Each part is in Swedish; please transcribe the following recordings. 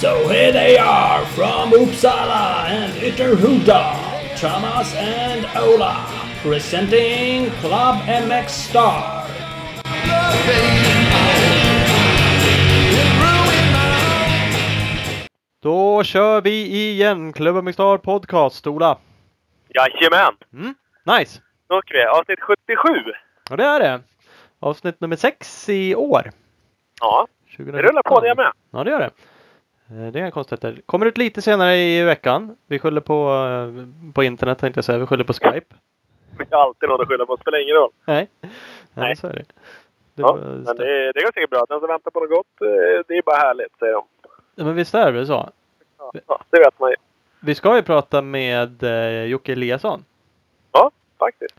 So here they are from Uppsala and Ytterhuda, Thomas and Ola, presenting Club MX Star. Då kör vi igen Klubben med Star Podcast, Ola. Jajamän! Mm, nice! Nu åker vi. Avsnitt 77. Ja, det är det. Avsnitt nummer sex i år. Ja, 2019. det rullar på det med. Ja, det gör det. Eh, Det är inga konstigheter. Kommer ut lite senare i veckan. Vi skyller på, eh, på internet tänkte jag säga. Vi skyller på Skype. Vi har alltid något att skylla på. Det spelar ingen roll. Nej, Nej, Nej. så är det. det Ja, men det, det går säkert bra. Den som väntar på något gott, eh, det är bara härligt, säger de. Ja, men visst är det så? Ja, ja, det vet man ju. Vi ska ju prata med eh, Jocke Eliasson. Ja, faktiskt.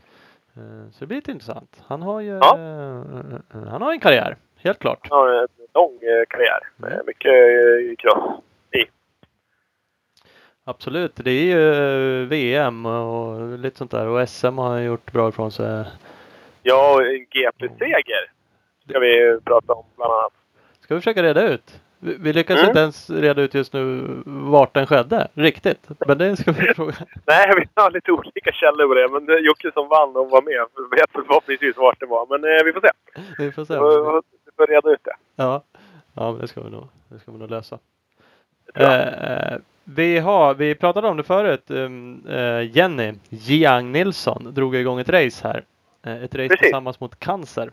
Eh, så det blir lite intressant. Han har ju Ja. eh, han har en karriär, helt klart. Han har en lång eh, karriär Mm. med mycket eh, cross i. Absolut. Det är ju eh, VM och lite sånt där. Och SM har han gjort bra ifrån sig. Ja, en GP-seger ska vi prata om bland annat. Ska vi försöka reda ut? Vi, vi lyckas Mm. inte ens reda ut just nu vart den skedde. Riktigt. Men det ska vi fråga. Nej, vi har lite olika källor på det. Men Jocke som vann och var med vet förhoppningsvis vart det var. Men eh, vi får se. Vi får se. Vi får, reda ut det. Ja, ja det ska vi nog, det ska vi nog lösa. Eh, vi, har, vi pratade om det förut. Um, eh, Jenny Jiang Nilsson drog igång ett race här. Eh, ett race Precis. tillsammans mot cancer.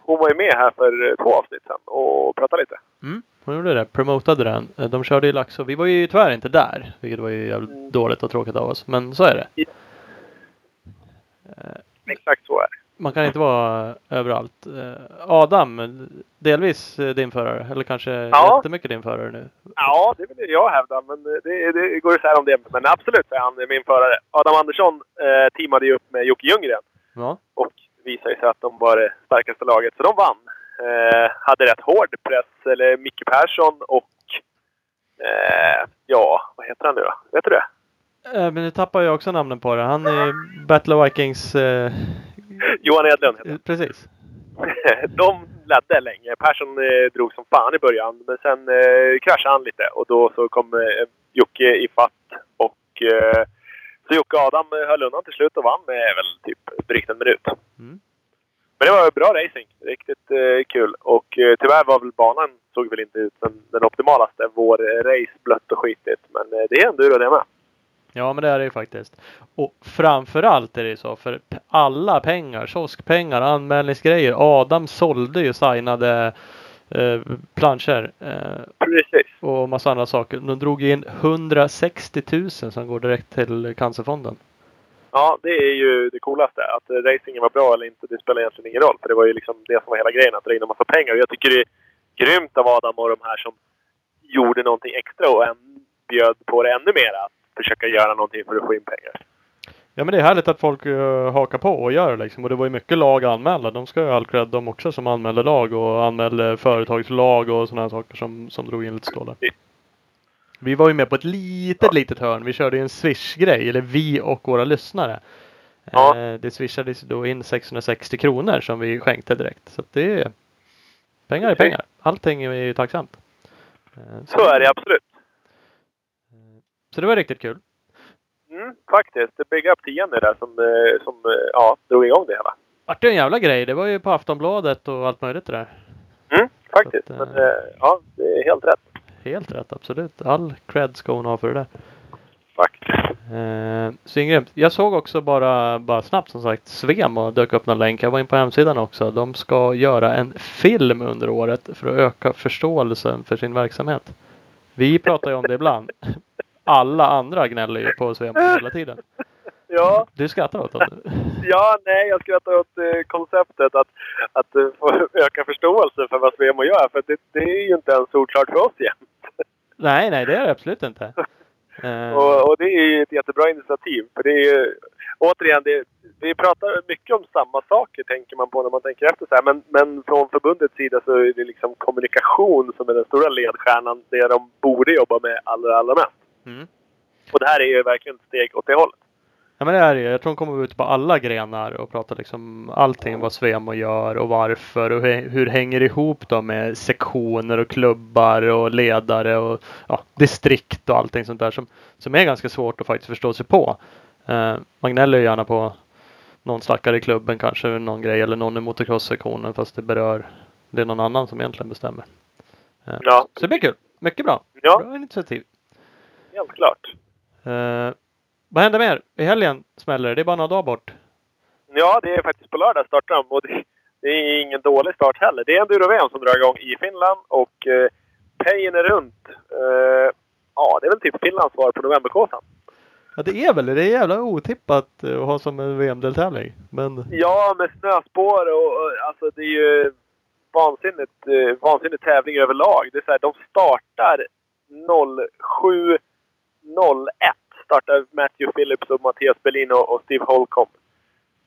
Hon var ju med här för eh, två avsnitt sedan och pratade lite. Mm, hon gjorde det. Promotade den. Eh, De körde i Laxå. Vi var ju tyvärr inte där. Vilket var ju jävligt Mm. dåligt och tråkigt av oss. Men så är det. Exakt så är det. Man kan inte vara överallt. Eh, Adam, delvis eh, din förare. Eller kanske Ja. jättemycket din förare nu. Ja, det vill jag hävda. Men det, det går isär om det. Men absolut är han min förare. Adam Andersson eh, teamade ju upp med Jocke Ljunggren. Ja. Och visade sig att de var det starkaste laget. Så de vann. Eh, hade rätt hård press. Eller Micke Persson och... Eh, ja, vad heter han nu då? Vet du det? Eh, Men nu tappar jag också namnen på det. Han är Battle of Vikings. Eh, Johan Edlund heter eh, precis. de ledde länge. Persson eh, drog som fan i början, men sen eh, kraschade han lite och då så kom eh, Jocke i fatt och eh, så Jocke och Adam eh, höll undan till slut och vann med väl typ drygt en minut. Mm. Men det var bra racing. Riktigt eh, kul. Och eh, tyvärr var väl banan såg väl inte ut som den optimalaste. Vår eh, race blött och skitigt. Men eh, det är enduro det med. Ja, men det är det ju faktiskt. Och framförallt är det ju så för alla pengar, kioskpengar, anmälningsgrejer. Adam sålde ju signade eh, planscher eh, Precis. och massa andra saker. De drog in 160 000 som går direkt till Cancerfonden. Ja, det är ju det coolaste. Att eh, racingen var bra eller inte, det spelar egentligen ingen roll. För det var ju liksom det som var hela grejen, att dra in en massa pengar. Och jag tycker det är grymt av Adam och de här som gjorde någonting extra och än, bjöd på det ännu mer. Att försöka göra någonting för att få in pengar. Ja men det är härligt att folk uh, hakar på och gör det liksom. Och det var ju mycket lag anmälda. De ska ju ha all cred de också som anmälde lag och anmälde företagslag och sådana här saker som, som drog in lite stålar. Vi var ju med på ett litet, litet hörn. Vi körde ju en swish-grej, eller vi och våra lyssnare. Ja. Eh, det swishades då in 660 kronor som vi skänkte direkt. Så det är pengar är pengar. Allting är ju tacksamt. Eh, Så är det absolut. Så det var riktigt kul. Mm, faktiskt. Det Big Up 10 där som, eh, som ja, drog igång det hela. Vart det en jävla grej. Det var ju på Aftonbladet och allt möjligt det där. Mm, faktiskt. Att, Men ja, det är helt rätt. Helt rätt, absolut. All cred ska hon ha för det där. Faktiskt. Eh, Svingrymt. Jag såg också bara, bara snabbt som sagt Svemo dök upp någon länk. Jag var in på hemsidan också. De ska göra en film under året för att öka förståelsen för sin verksamhet. Vi pratar ju om det ibland. Alla andra gnäller ju på Svemo hela tiden. Ja, Du skrattar åt dem. ja, nej, jag skrattar åt eh, konceptet att, att eh, få öka förståelse för vad Svemo gör. För det, det är ju inte ens solklart för oss igen. Nej, nej, det är det absolut inte. Eh, Och, och det är ju ett jättebra initiativ. För det är ju, återigen, det, vi pratar mycket om samma saker tänker man på när man tänker efter så här. Men, men från förbundets sida så är det liksom kommunikation som är den stora ledstjärnan. Det de borde jobba med allra, allra mest. mm. Och det här är ju verkligen ett steg åt det hållet. Ja men det är det. Jag tror hon kommer ute på alla grenar och prata liksom allting vad Svemo gör och varför och hur, hur hänger det ihop då med sektioner och klubbar och ledare och ja, distrikt och allting sånt där som, som är ganska svårt att faktiskt förstå sig på. Eh, man gnäller ju gärna på någon stackare i klubben kanske någon grej eller någon i motocross-sektionen fast det berör det är någon annan som egentligen bestämmer. Eh, Ja. Så det blir kul. Mycket bra. Ja. Bra initiativ. Helt klart. Eh, vad händer mer? I helgen smäller det. Det är bara några dagar bort. Ja, det är faktiskt på lördag startar de och det, det är ingen dålig start heller. Det är enduro-VM som drar igång i Finland och eh, Pejen är runt. Eh, ja, det är väl typ Finlands svar på novemberkåsan. Ja det är väl det. Det är jävla otippat att ha som en VM-deltävling. Men Ja, med snöspår och, och alltså det är ju vansinnigt, eh, vansinnig tävling överlag. Det är så här, de startar 07.01 startar Matthew Phillips och Mattias Berlin och, Steve Holcomb.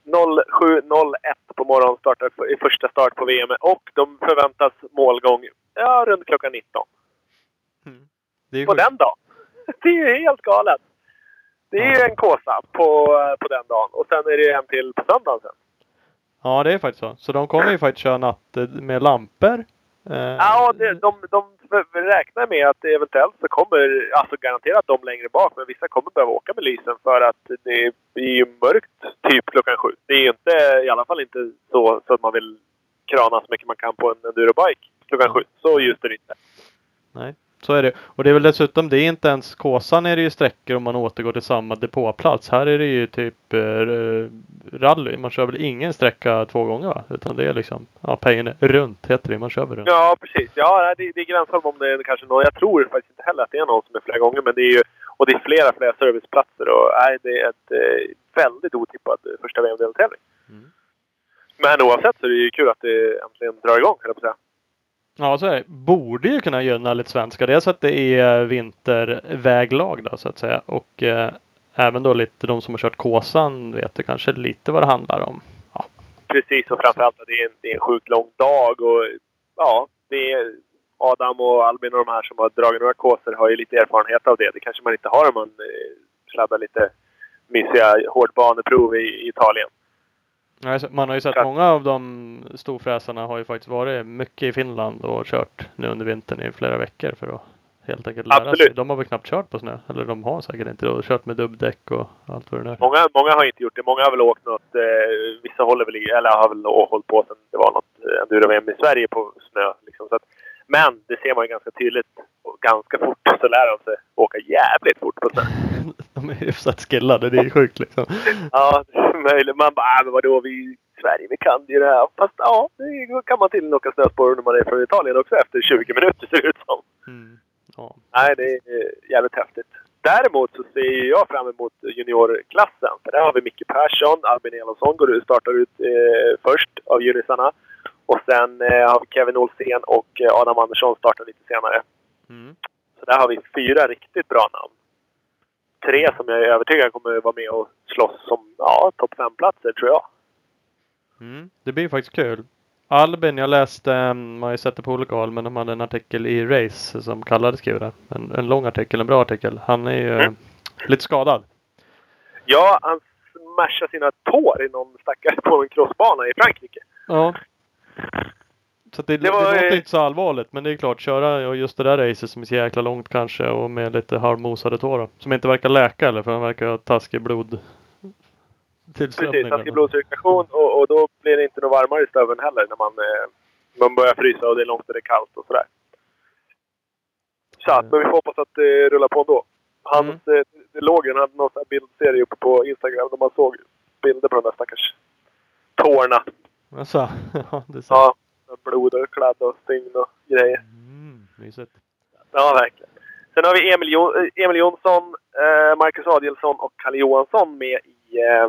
07.01 på morgonen startar i första start på VM och de förväntas målgång ja, runt klockan 19. det är På den dagen! Det är ju helt galet! Det är ju en kåsa på, på den dagen och sen är det en till på söndagen sen. Ja det är faktiskt så. Så de kommer ju faktiskt köra natt eh, med lampor. Eh, Ja, det, de, de räknar med att eventuellt så kommer, alltså garanterat de längre bak, men vissa kommer behöva åka med lysen för att det blir ju mörkt typ klockan sju. Det är ju inte, i alla fall inte så, så att man vill krana så mycket man kan på en endurobike klockan sju. Så ljust är det inte. Nej, så är det. Och det är väl dessutom, det är inte ens Kåsan är det ju sträckor om man återgår till samma depåplats. Här är det ju typ eh, rally. Man kör väl ingen sträcka två gånger va? Utan det är liksom, ja pejen är runt heter det. Man kör väl runt. Ja, precis. Ja, det, det är gränsfall om det är kanske någon. Jag tror faktiskt inte heller att det är någon som är flera gånger, men det är ju och det är flera, flera serviceplatser och nej, det är ett eh, väldigt otippat eh, första VM-deltävling. Mm. Men oavsett så är det ju kul att det äntligen drar igång, höll jag på att säga. Ja, så är det. Borde ju kunna gynna lite svenska. Dels att det är vinterväglag då så att säga. Och eh, även då lite de som har kört Kåsan vet ju kanske lite vad det handlar om. Ja, Precis, och framförallt att det är en, det är en sjukt lång dag och ja, det är Adam och Albin och de här som har dragit några kåsor har ju lite erfarenhet av det. Det kanske man inte har om man eh, sladdar lite mysiga hårdbaneprov i, i Italien. Man har ju sett många av de storfräsarna har ju faktiskt varit mycket i Finland och kört nu under vintern i flera veckor för att helt enkelt lära sig. Absolut. De har väl knappt kört på snö. Eller de har säkert inte då. Kört med dubbdäck och allt vad det är. Många, många har inte gjort det. Många har väl åkt något... Eh, vissa håller väl i, eller har väl hållit på sen det var något eh, enduro-VM i Sverige på snö. Liksom. Så att, men det ser man ju ganska tydligt. Och ganska fort så lär de sig åka jävligt fort på snö. De är hyfsat skillade. Det är sjukt liksom. Ja, det är möjligt. Man bara, äh, men vadå, vi i Sverige, vi kan ju det här. Fast ja, det kan man tydligen åka snöspår när man är från Italien också efter 20 minuter ser det ut som. Mm. Ja. Nej, det är eh, jävligt häftigt. Däremot så ser jag fram emot juniorklassen. För där har vi Micke Persson, Albin Elofsson går ut, startar ut eh, först av junisarna. Och sen eh, har vi Kevin Olsén och eh, Adam Andersson startar lite senare. Mm. Så där har vi fyra riktigt bra namn. Tre som jag är övertygad kommer vara med och slåss som ja, topp fem-platser tror jag. Mm. Det blir faktiskt kul. Albin, jag läste, man har ju sett det på olika håll, men de hade en artikel i Race som Kalle skriver det. En, en lång artikel, en bra artikel. Han är ju Mm. lite skadad. Ja, han smashade sina tår i någon stackare på en crossbana i Frankrike. Ja. Så det, det, Det var, låter eh, inte så allvarligt, men det är klart, köra just det där racet som är så jäkla långt kanske och med lite halvmosade tår Som inte verkar läka eller för han verkar ha taskig blod. Precis, taskig blodcirkulation och, och då blir det inte något varmare i stöveln heller när man, eh, man börjar frysa och det är långt och det är kallt och sådär. Så att, men vi får hoppas att det rullar på ändå. Hans, eh, det låg ju, han hade någon bildserie uppe på Instagram där man såg bilder på de där stackars tårna. Alltså, ja, det så. Ja, blod och kladd och stygn och grejer. Mm, mysigt. Ja, verkligen. Sen har vi Emil, jo eh, Emil Jonsson, eh, Marcus Adielsson och Kalle Johansson med i eh,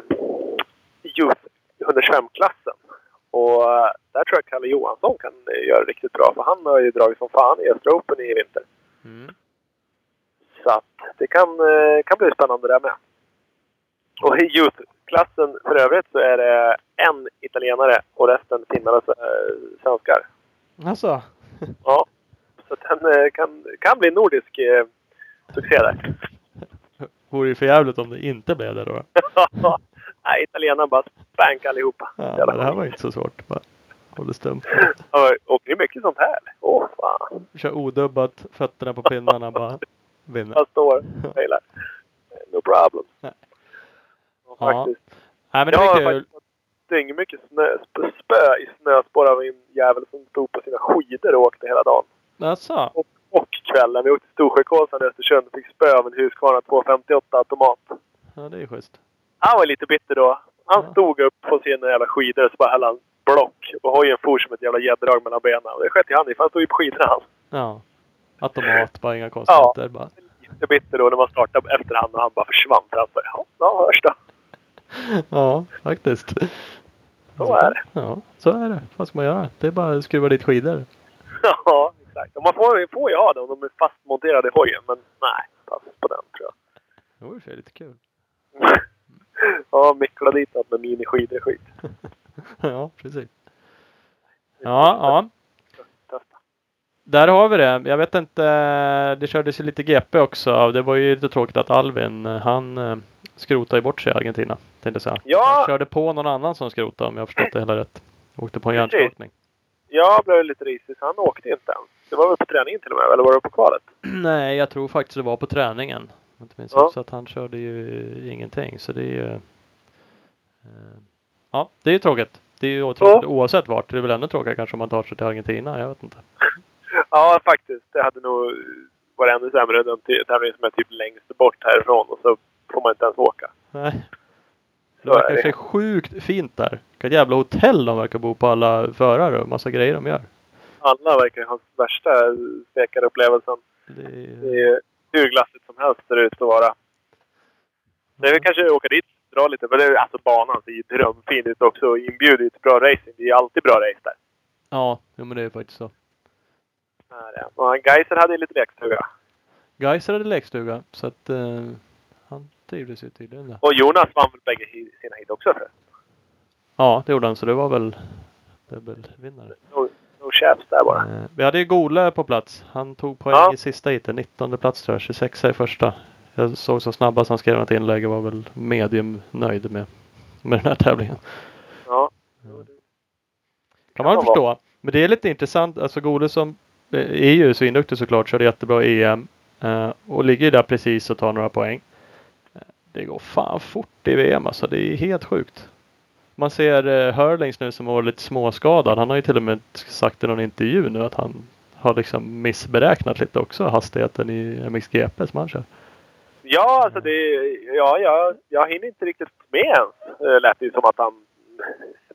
Youth 125-klassen. Och eh, där tror jag Kalle Johansson kan eh, göra riktigt bra. För han har ju dragit som fan i Östra Open i vinter. Mm. Så att det kan, kan bli spännande där med. Och i Youth-klassen för övrigt så är det en italienare och resten finnar och eh, svenskar. Alltså, Ja. Så den eh, kan, kan bli nordisk eh, succé där. vore ju för jävligt om det inte blev det då. Nej, italienarna bara spank allihopa. Ja, det här var inte så svårt. Bara håller stumt. Ja, Åker ni mycket sånt här? Åh fan. Kör odubbat, fötterna på pinnarna bara. Vinner. Jag står och. No problem. Nej. Ja, Ja, faktiskt. Nej men det Jag har är kul. faktiskt fått dyngmycket snö, sp- spö i snöspår av en jävel som stod på sina skidor och åkte hela dagen. Jaså? Och, och kvällen. Vi åkte till Storsjökåsan i Östersund och fick spö av en Husqvarna 258 automat. Ja det är schysst. Han var lite bitter då. Han Ja. stod upp på sina jävla skidor och så bara hällde han block. Och hojen for som ett jävla gäddrag mellan benen. Och det sket ju han i för han stod ju på skidorna han. Ja. Automat, bara inga konstigheter. Bara. Lite bitter då när man startade efterhand och han bara försvann. Ja, ja hörs då. Ja, faktiskt. Så är det. Ja, så är det. Vad ska man göra? Det är bara att skruva dit skidor. Ja, exakt. Man får, får ju ha det om de är fastmonterade i hojen. Men nej, pass på den tror jag. Det vore för lite kul. ja, mickla dit något med miniskidor är skit. Ja, precis. Ja, ja. Där har vi det. Jag vet inte. Det kördes ju lite GP också. Det var ju lite tråkigt att Alvin, han eh, skrotade ju bort sig i Argentina. Tänkte jag säga. Ja. Han körde på någon annan som skrotade om jag förstått det hela rätt. Åkte på en hjärnskakning. Jag blev lite risig så han åkte inte ens. Det var väl på träningen till och med, eller var det på kvalet? Nej, jag tror faktiskt det var på träningen. Inte minns Ja. också att han körde ju ingenting. Så det är ju... eh, Ja, det är ju tråkigt. Det är ju tråkigt oavsett vart. Det är väl ännu tråkigare kanske om man tar sig till Argentina. Jag vet inte. Ja, faktiskt. Det hade nog varit ännu sämre än den tävling som är typ längst bort härifrån och så får man inte ens åka. Nej. Det verkar det. se sjukt fint där. Vilka jävla hotell de verkar bo på alla förare och massa grejer de gör. Alla verkar ha värsta stekarupplevelsen. Det är, Det är hur glassigt som helst ser det ut att vara. Det är väl kanske åka dit dra lite. Men det är, alltså banan ser ju drömfin ut också och inbjuder till bra racing. Det är alltid bra race där. Ja, jo, men det är faktiskt så. Ja, det är. Och Geiser hade ju lite lekstuga. Geiser hade lekstuga så att eh, trivdes ju tydligen där. Och Jonas vann väl bägge sina hit också för Ja, det gjorde han så det var väl dubbelvinnare. No, no chaps där bara. Eh, vi hade ju Gole på plats. Han tog poäng Ja. i sista heatet. 19 plats tror jag. 26 i första. Jag såg så snabbast han skrev något inlägg och var väl medium nöjd med, med den här tävlingen. Ja. Kan man förstå. Men det är lite intressant. Alltså Gole som eh, är ju svinduktig såklart. Körde jättebra EM. eh, och ligger där precis och tar några poäng. Eh, det går fan fort i VM alltså. Det är helt sjukt. Man ser eh, Hurlings nu som var lite småskadad. Han har ju till och med sagt i någon intervju nu att han har liksom missberäknat lite också hastigheten i MXGP som han kör. Ja, alltså det... Ja, ja, jag hinner inte riktigt med ens. Eh, Lät det som att han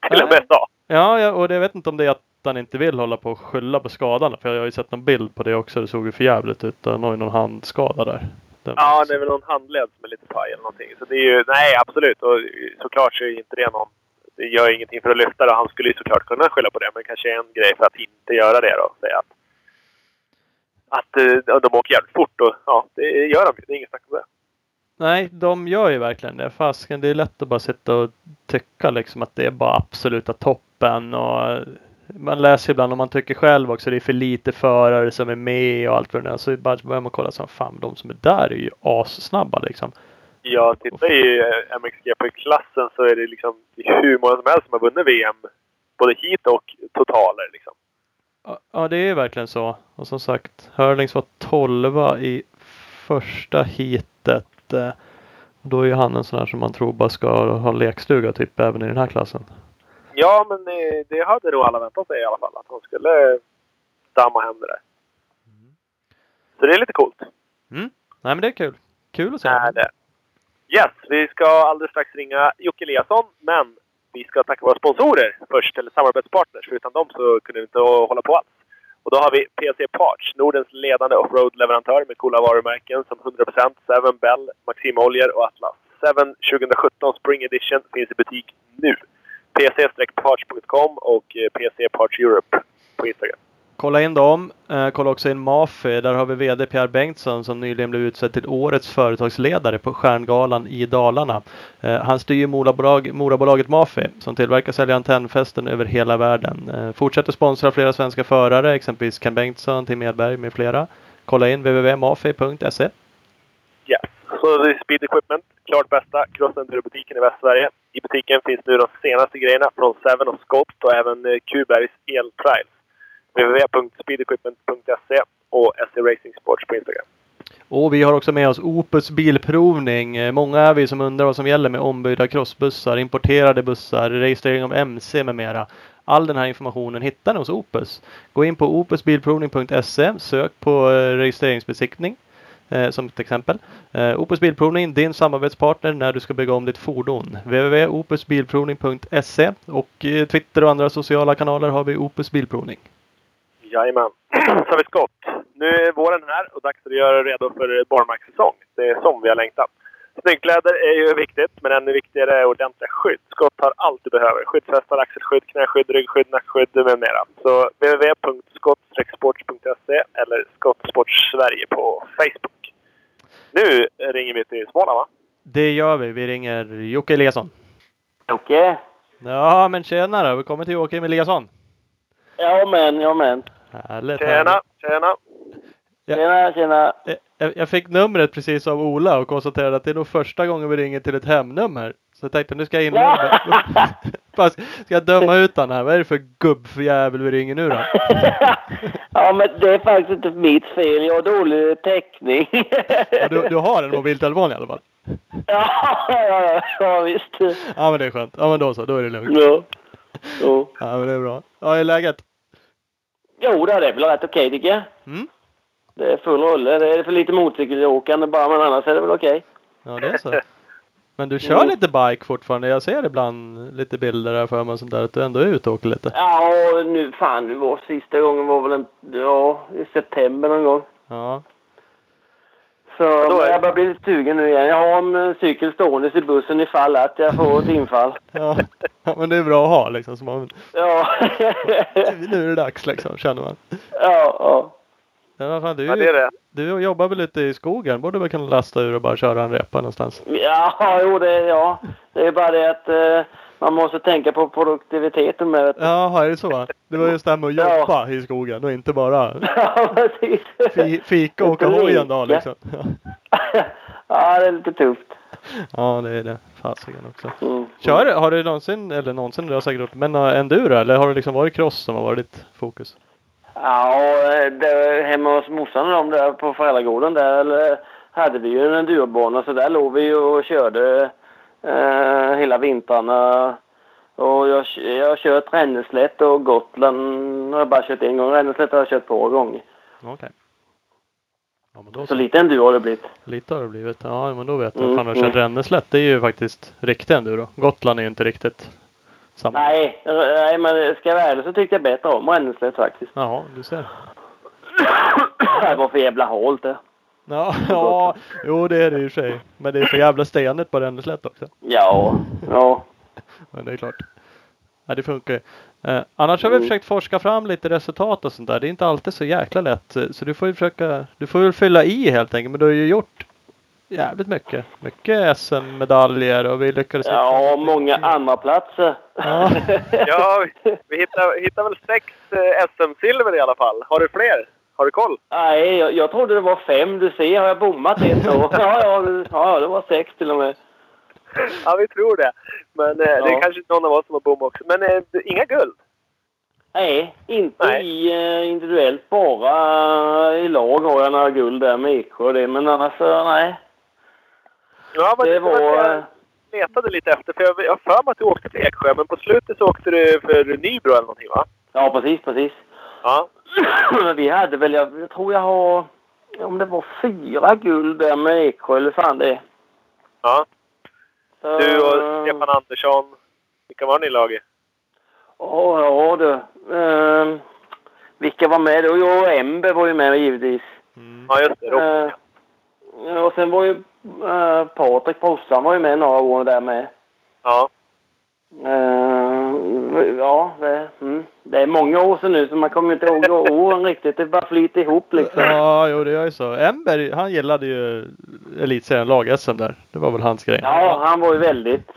till och med sa. Ja, ja, och det jag vet inte om det är att han inte vill hålla på och skylla på skadan. För jag har ju sett någon bild på det också. Det såg ju för jävligt ut. Han har ju någon handskada där. Den- Ja, det är väl någon handled som är lite paj eller någonting. Så det är ju... Nej, absolut. Och såklart så är inte det någon... Det gör ingenting för att lyfta det. Han skulle ju såklart kunna skylla på det. Men kanske en grej för att inte göra det då. Säga att... Att eh, de åker jävligt fort och ja, det gör de ju. Det är inget snack om det. Nej, de gör ju verkligen det. Fasken, det är lätt att bara sitta och tycka liksom att det är bara absoluta toppen. Och man läser ibland om man tycker själv också det är för lite förare som är med och allt vad det är. Så bara börjar man kolla så fan de som är där är ju assnabba liksom. Ja, titta i eh, MXGP-klassen så är det liksom hur många som helst som har vunnit VM. Både hit och totaler liksom. Ja, det är verkligen så. Och som sagt, Hurlings var 12 i första heatet. eh, Då är ju han en sån här som man tror bara ska ha lekstuga typ även i den här klassen. Ja, men det hade nog alla väntat sig i alla fall. Att han skulle damma hem det där. Så det är lite coolt. Nej men det är kul. Kul att se. Är det. Yes, vi ska alldeles strax ringa Jocke Eliasson. Men vi ska tacka våra sponsorer först, eller samarbetspartners. För utan dem så kunde vi inte hålla på alls. Och då har vi PC Parts, Nordens ledande offroad-leverantör med coola varumärken som 100%, Seven Bell, Maxim Oljor och Atlas. Seven 2017 Spring Edition finns i butik nu. pc-parts.com och eh, PC Parts Europe på Instagram. Kolla in dem. Eh, kolla också in Mafi. Där har vi VD Pierre Bengtsson som nyligen blev utsedd till årets företagsledare på Stjärngalan i Dalarna. Eh, han styr Morabolag, Morabolaget Mafi som tillverkar och säljer antennfästen över hela världen. Fortsätter sponsra flera svenska förare, exempelvis Ken Bengtsson, Tim Edberg med flera. Kolla in www.mafi.se. Yes så det är Speed Equipment, klart bästa crossenduro-butiken i Västsverige. I butiken finns nu de senaste grejerna från Seven och Scott och även eh, Kubergs Q-Bergs eltrials. www.speedequipment.se och SC Racing Sports på Instagram. Och vi har också med oss Opus Bilprovning. Eh, många är vi som undrar vad som gäller med ombyggda crossbussar, importerade bussar, registrering av MC med mera. All den här informationen hittar ni hos Opus. Gå in på opusbilprovning.se, sök på eh, registreringsbesiktning eh, som ett exempel. Eh, Opus Bilprovning, din samarbetspartner när du ska bygga om ditt fordon. www.opusbilprovning.se och eh, Twitter och andra sociala kanaler har vi Opus Bilprovning. Jajamän. Så har vi skott. Nu är våren här och dags att göra redo för barmarkssäsong. Det är som vi har längtat. Snyggkläder är ju viktigt, men ännu viktigare är ordentliga skydd. Skott har allt du behöver. Skyddsvästar, axelskydd, knäskydd, ryggskydd, nackskydd med mera. Så www.skott-sports.se eller Skottsports Sverige på Facebook. Nu ringer vi till Småland, va? Det gör vi. Vi ringer Jocke Eliasson. Jocke? Ja, men tjenare! Välkommen till Joakim Eliasson! Ja men, ja men. Härligt! Tjena, tjena! Ja. Tjena, tjena. Eh, Jag, jag fick numret precis av Ola och konstaterade att det är nog första gången vi ringer till ett hemnummer. Så jag tänkte nu ska jag inleda. Fast, ska jag döma ut han här? Vad är det för gubbjävel vi ringer nu då? ja men det är faktiskt inte mitt fel. Jag har dålig täckning. Ja, du, du har en mobiltelefon i alla fall? ja, ja, ja, ja visst. Ja men det är skönt. Ja men då så, då är det lugnt. Ja. Jo. Ja men det är bra. Ja, hur är läget? Jo, det är väl rätt okej tycker jag. Mm? Det är full rulle. Det är för lite motorcykelåkande bara, men annars är det väl okej. Ja det är så. Men du kör lite bike fortfarande? Jag ser ibland lite bilder här för mig sånt där att du ändå är ute och åker lite. Ja, och nu fan, var sista gången var väl en, ja, i september någon gång. Ja. Så då är- jag börjar bli lite sugen nu igen. Jag har en eh, cykel stående i bussen ifall att jag får ett infall. Ja. ja men det är bra att ha liksom. Så man, Ja. nu är det dags liksom känner man. ja, ja. Men vad fan, du, Ja, det är det. du jobbar väl ute i skogen? Borde väl kunna lasta ur och bara köra en repa någonstans? Ja, jo det, ja. Det är bara det att eh, man måste tänka på produktiviteten med det. Jaha, är det så? Det var just det här med att Ja. jobba i skogen och inte bara Ja, precis. fi, fika och åka hoj en dag liksom. ja, det är lite tufft. Ja, det är det. Fasiken också. Mm. Kör, har du någonsin, eller någonsin, du har säkert gjort, men uh, enduro eller har det liksom varit cross som har varit ditt fokus? Ja, det, hemma hos morsan och de där på föräldragården där hade vi ju en endurobana så där låg vi och körde eh, hela vintrarna. Och jag, jag har kört Ränneslätt och Gotland har jag bara kört en gång. Ränneslätt har jag kört två gånger. Okej. Ja men då Så lite enduro har det blivit. Lite har det blivit. Ja men då vet jag. Mm, Fan har du kört mm. Ränneslätt? Det är ju faktiskt riktigt enduro. Gotland är ju inte riktigt samma. Nej, nej men ska jag vara ärlig så tyckte jag bättre om Ränneslätt faktiskt. Jaha, du ser. det var för jävla halt det. Ja, ja, jo det är det i och för sig. Men det är för jävla stenigt på Ränneslätt också. Ja, ja. Men det är klart. Ja, det funkar ju. Eh, annars har vi Mm. försökt forska fram lite resultat och sånt där. Det är inte alltid så jäkla lätt. Så du får ju försöka, du får väl fylla i helt enkelt. Men du har ju gjort jävligt mycket. Mycket SM-medaljer och vi lyckades Ja, många andra platser. Ja. Ja, vi, vi hittar, hittar väl sex eh, SM-silver i alla fall. Har du fler? Har du koll? Nej, jag, jag trodde det var fem. Du ser, har jag bommat ett år? Ja, ja, det- ja, det var sex till och med. Ja, vi tror det. Men eh, det är Ja. kanske någon av oss som har bom också. Men eh, inga guld. Nej, inte Nej. i eh, individuellt. Bara i lag har jag några guld där med Eksjö och det. Men annars nej. Ja, men Det det var... jag letade lite efter. För jag har för mig att du åkte till Eksjö, men på slutet så åkte du för Nybro eller någonting va? Ja, precis, precis. Ja. Vi hade väl, jag, jag tror jag har... Om det var fyra guld där med Eksjö eller fan det ja. Så- Du och Stefan Andersson. Vilka var ni i laget? Ja, ja du. Ehm, vilka var med då? Jag och Embe var ju med givetvis. Mm. Ja, just det. Eh, och sen var ju uh, Patrik brorsan var ju med några år där med. Ja. Eh, ja, det, mm, det är många år sedan nu så man kommer inte ihåg åren riktigt. Det bara flyter ihop liksom. Ja, jo det gör ju så. Emberg, han gillade ju elitserien lag-SM där. Det var väl hans grej. Ja, han var ju väldigt...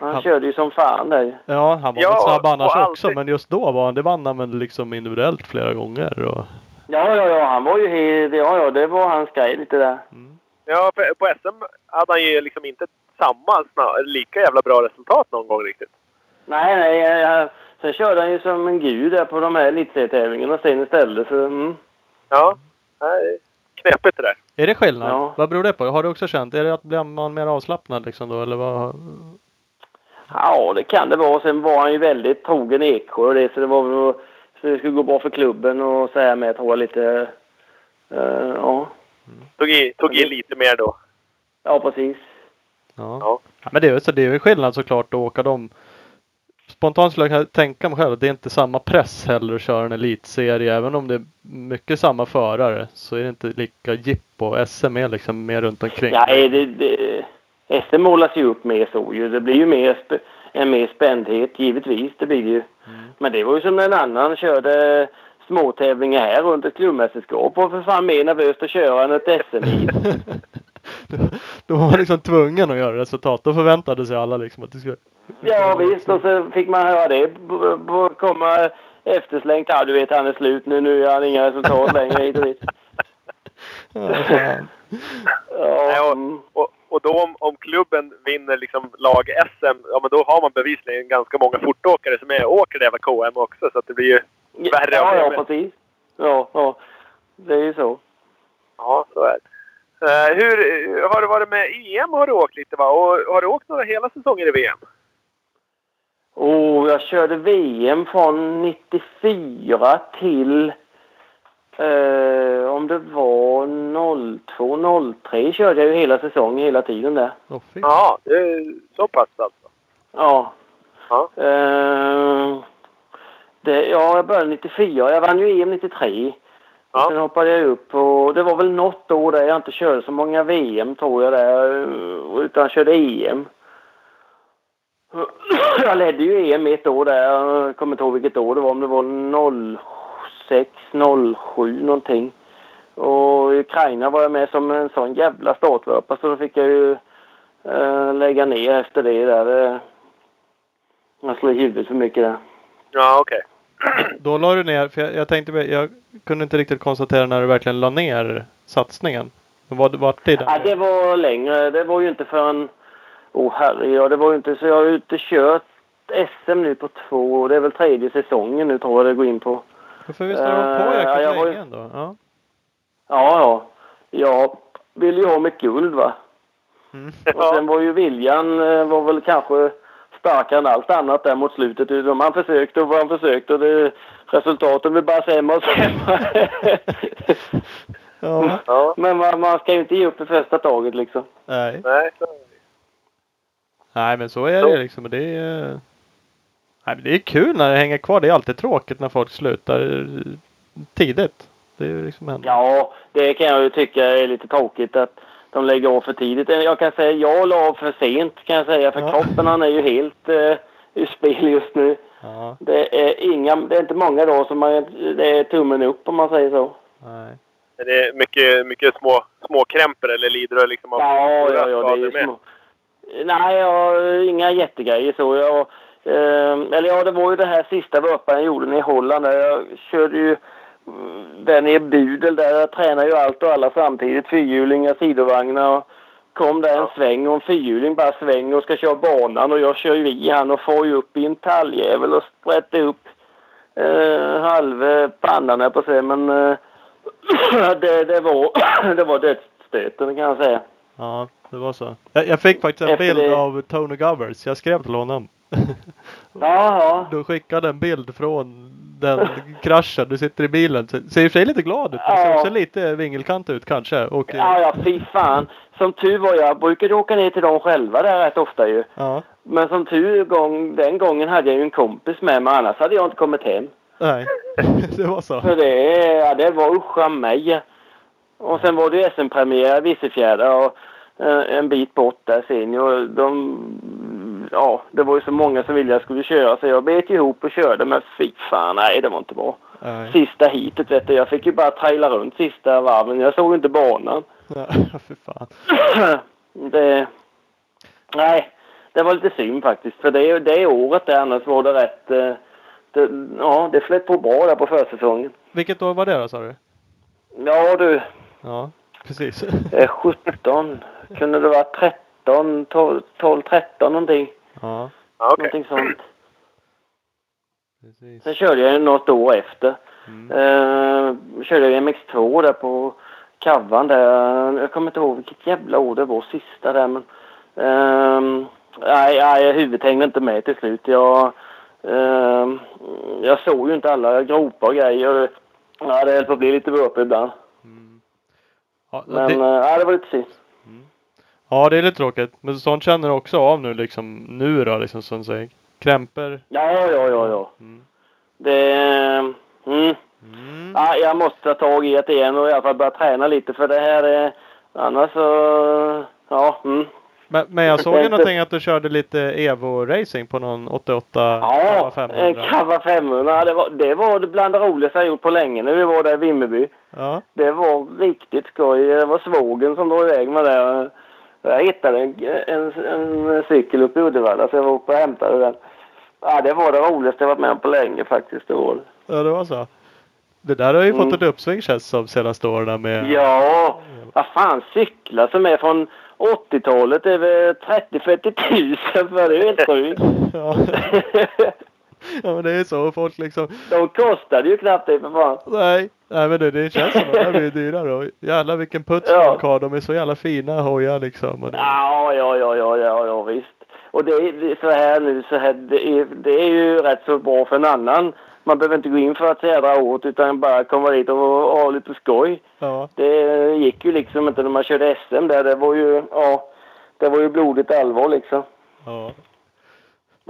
Han Han- körde ju som fan där. Ja, han var Ja, väl snabb annars alltid- också. Men just då var han, det vann han väl liksom individuellt flera gånger. Och, Ja, ja, ja, han var ju helt... Ja, ja, det var hans grej lite där. mm. Ja, för på SM hade han ju liksom inte samma, lika jävla bra resultat någon gång riktigt. Nej, nej. Jag, sen körde han ju som en gud där på de här elitserietävlingarna sen istället. Så, mm. Ja, nej, knepigt det där. Är det skillnad? Ja. Vad beror det på? Har du också känt? Är det att blir man mer avslappnad liksom då eller vad? Ja, det kan det vara. Sen var han ju väldigt trogen Eksjö och det, så det var väl så det skulle gå bra för klubben och så här med, tror jag, lite... eh, ja. Tog i, tog i lite mer då. ja, precis. Ja. Ja. Ja, Men det är ju så det är ju en skillnad såklart att åka dem. Spontant skulle jag tänka mig själv att det är inte samma press heller att köra en elitserie. Även om det är mycket samma förare så är det inte lika jippo. SM är liksom mer runt omkring. Ja, är det, det, SM målas ju upp mer så ju. Det blir ju mer, sp- en mer spändhet, givetvis. Det blir det ju. Men det var ju som när en annan körde småtävlingar här runt ett klubbmästerskap och för fan mer nervöst att köra än ett SM i. då, var man liksom tvungen att göra resultat. Då förväntade sig alla liksom att det skulle... Ja visst, och så fick man höra det komma efterslängt. Ja, du vet han är slut nu. Nu gör han inga resultat längre hit och dit. Ja, Ja, och, mm. och, och då om, om klubben vinner liksom lag-SM, ja men då har man bevisligen ganska många fortåkare som är, åker det KM också. Så att det blir ju värre ja, ja, precis. Ja, ja. Det är ju så. Ja, så är det. Eh, hur, har du varit med i EM har du åkt lite va? Och har du åkt några hela säsonger i VM? Och jag körde VM från 94 till eh, om det var 02, 03 körde jag ju hela säsongen hela tiden där. Fy. Ja, det är så pass alltså. Ja. Ja. Eh, det, ja, jag började 94. Jag vann ju EM 93. Ja. Sen hoppade jag upp och det var väl något år där jag inte körde så många VM tror jag där. Utan körde EM. Jag ledde ju EM ett år där. Jag kommer inte ihåg vilket år det var. Om det var 06, 07 någonting. Och i Ukraina var jag med som en sån jävla startvurpa så då fick jag ju eh, lägga ner efter det där. Det, jag slog huvudet för mycket där. Ja, okej. Då la du ner, för jag, jag tänkte, jag kunde inte riktigt konstatera när du verkligen la ner satsningen. Vad vart det Ja, det var längre. Det var ju inte förrän... Åh oh, herre, ja, det var ju inte... Så jag har ju inte kört SM nu på två... Det är väl tredje säsongen nu tror jag det går in på. För visst har du hållit på Eh, jäkligt ja, länge ändå? Ja. Ja, ja. Jag vill ju ha mitt guld va. Mm. Och sen var ju viljan eh, var väl kanske starkare än allt annat där mot slutet. Han försökte och han försökte och det, resultaten blev bara sämre och sämre. ja. Ja, Men man, man ska ju inte ge upp i första taget liksom. Nej. nej. Så. Nej men så är det liksom. Det är, nej, men det är kul när det hänger kvar. Det är alltid tråkigt när folk slutar tidigt. Det är liksom ändå. Ja, det kan jag ju tycka är lite tråkigt att de lägger av för tidigt. Jag kan säga jag la av för sent kan jag säga för Ja. kroppen han är ju helt eh, ur spel just nu. Ja, Det är inga, det är inte många dagar som man, det är tummen upp om man säger så. nej. Men Det är mycket, mycket små, små krämpor eller lider du liksom av Ja, ja, ja, det är små. Nej, jag har inga jättegrejer så. Jag, eh, eller ja, det var ju det här sista vurpan jag gjorde i Holland. Jag körde ju mm, nere i Budel där jag tränar ju allt och alla samtidigt. Fyrhjulingar, sidovagnar och kom där en sväng och en fyrhjuling bara svänger och ska köra banan och jag kör ju i han och får ju upp i en talljävel och sprätter upp eh, halva pannan här på sig men eh, det, det var det var dödsstöten kan jag säga. Ja, det var så. Jag, jag fick faktiskt en Efter bild det- av Tony Govers. Jag skrev till honom. Ja, ja. Du skickade en bild från den kraschen. Du sitter i bilen. Ser i och för sig lite glad ut. men Ser också lite vingelkant ut kanske. Och, Ja, ja, fy fan. Som tur var, jag brukade åka ner till dem själva där rätt ofta ju. ja. Men som tur gång, den gången hade jag ju en kompis med mig, annars hade jag inte kommit hem. Nej, det var så. För det, ja, det var uscha mig. Och sen var det SM-premiär i Vissefjärda och eh, en bit bort där sen. Och De, ja, det var ju så många som ville jag skulle köra så jag bet ihop och körde men fy fan, nej det var inte bra. Nej. Sista hitet vet du, jag fick ju bara traila runt sista varven. Jag såg inte banan. Ja, för fan. det, nej, det var lite synd faktiskt. För det, det året där annars var det rätt... eh, Det, ja, det flöt på bra där på försäsongen. Vilket år var det då sa du? Ja du, Ja. Precis. Eh, 17. Kunde det vara 13, 12, 12 13 någonting. Ja, Ja, okej. Någonting sånt. precis. Sen körde jag något år efter. Mm. Eh, körde jag MX2 där på Kavan där. Jag kommer inte ihåg vilket jävla år det var sista där men. ehm, nej, nej, huvudet hängde inte med till slut. Jag, ehm, jag såg ju inte alla gropar och grejer. Ja, det höll på att bli lite vurp ibland. Ja, Men det, det... ja, det var lite synd. Ja, det är lite tråkigt. Men sånt känner du också av nu liksom. Nu då liksom som säger. Krämpor. Ja, ja, ja, ja. Mm. Det... Mm. Mm. Ja, jag måste ta tag i det igen och i alla fall börja träna lite för det här är... Annars så... Ja, mm. Men, men jag såg ju någonting att du körde lite Evo-racing på någon 88 Ja, 500. en Kava 500. Det var, det var bland det roligaste jag gjort på länge när vi var där i Vimmerby. Ja, Det var riktigt skoj. Det var svågen som drog iväg med det. Jag hittade en, en, en cykel uppe i Uddevalla så jag var uppe och hämtade den. Ja, det var det roligaste jag varit med om på länge faktiskt. Det var det. ja det var så. Det där har ju Mm. fått ett uppsving känns som senaste åren med. Ja, vad fan cyklar som är från 80-talet över 30-40 tusen för det är helt sjukt. Ja. men det är så. Folk liksom. De kostade ju knappt det för fan. Nej. Nej men det, det känns som att de blir dyrare. Och jävlar vilken puts Ja. folk har. De är så jävla fina hojar liksom. Och det, Ja, ja, ja, ja, ja, ja visst. Och det är så här nu, så här, det, är, det är ju rätt så bra för en annan. Man behöver inte gå in för att jädra åt utan bara komma dit och ha lite skoj. ja. Det gick ju liksom inte när man körde SM där. Det var ju, ja, det var ju blodigt allvar liksom. ja.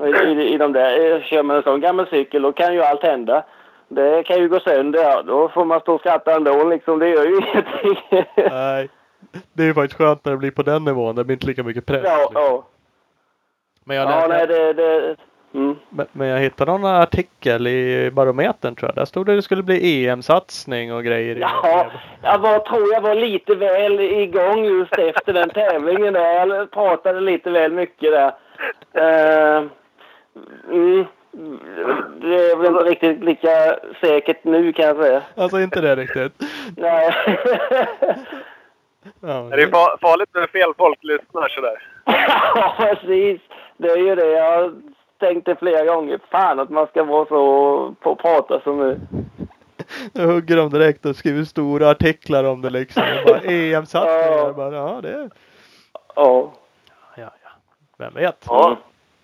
I, i, i de där, eh, kör man en sån gammal cykel då kan ju allt hända. Det kan ju gå sönder, ja, då får man stå och skratta ändå liksom. Det gör ju ingenting. Nej. Det är ju faktiskt skönt när det blir på den nivån. Det blir inte lika mycket press. ja, liksom. ja. Men, jag, Ja, nej det, det, mm. men, men jag hittade någon artikel i Barometern tror jag. Där stod det att det skulle bli EM-satsning och grejer. Ja, jag var, tror jag var lite väl igång just efter den tävlingen där. Jag pratade lite väl mycket där. Eh, mm, det är väl inte riktigt lika säkert nu kan jag säga. Alltså inte det riktigt. Nej. Ja, Det är fa- farligt när fel folk lyssnar sådär. ja, precis. Det är ju det. Jag har tänkt det flera gånger. Fan att man ska vara så på prata som nu. Då hugger de direkt och skriver stora artiklar om det liksom. EM-satsningar. Ja. Bara, ja, det... Ja. Ja, ja. Vem vet? Ja.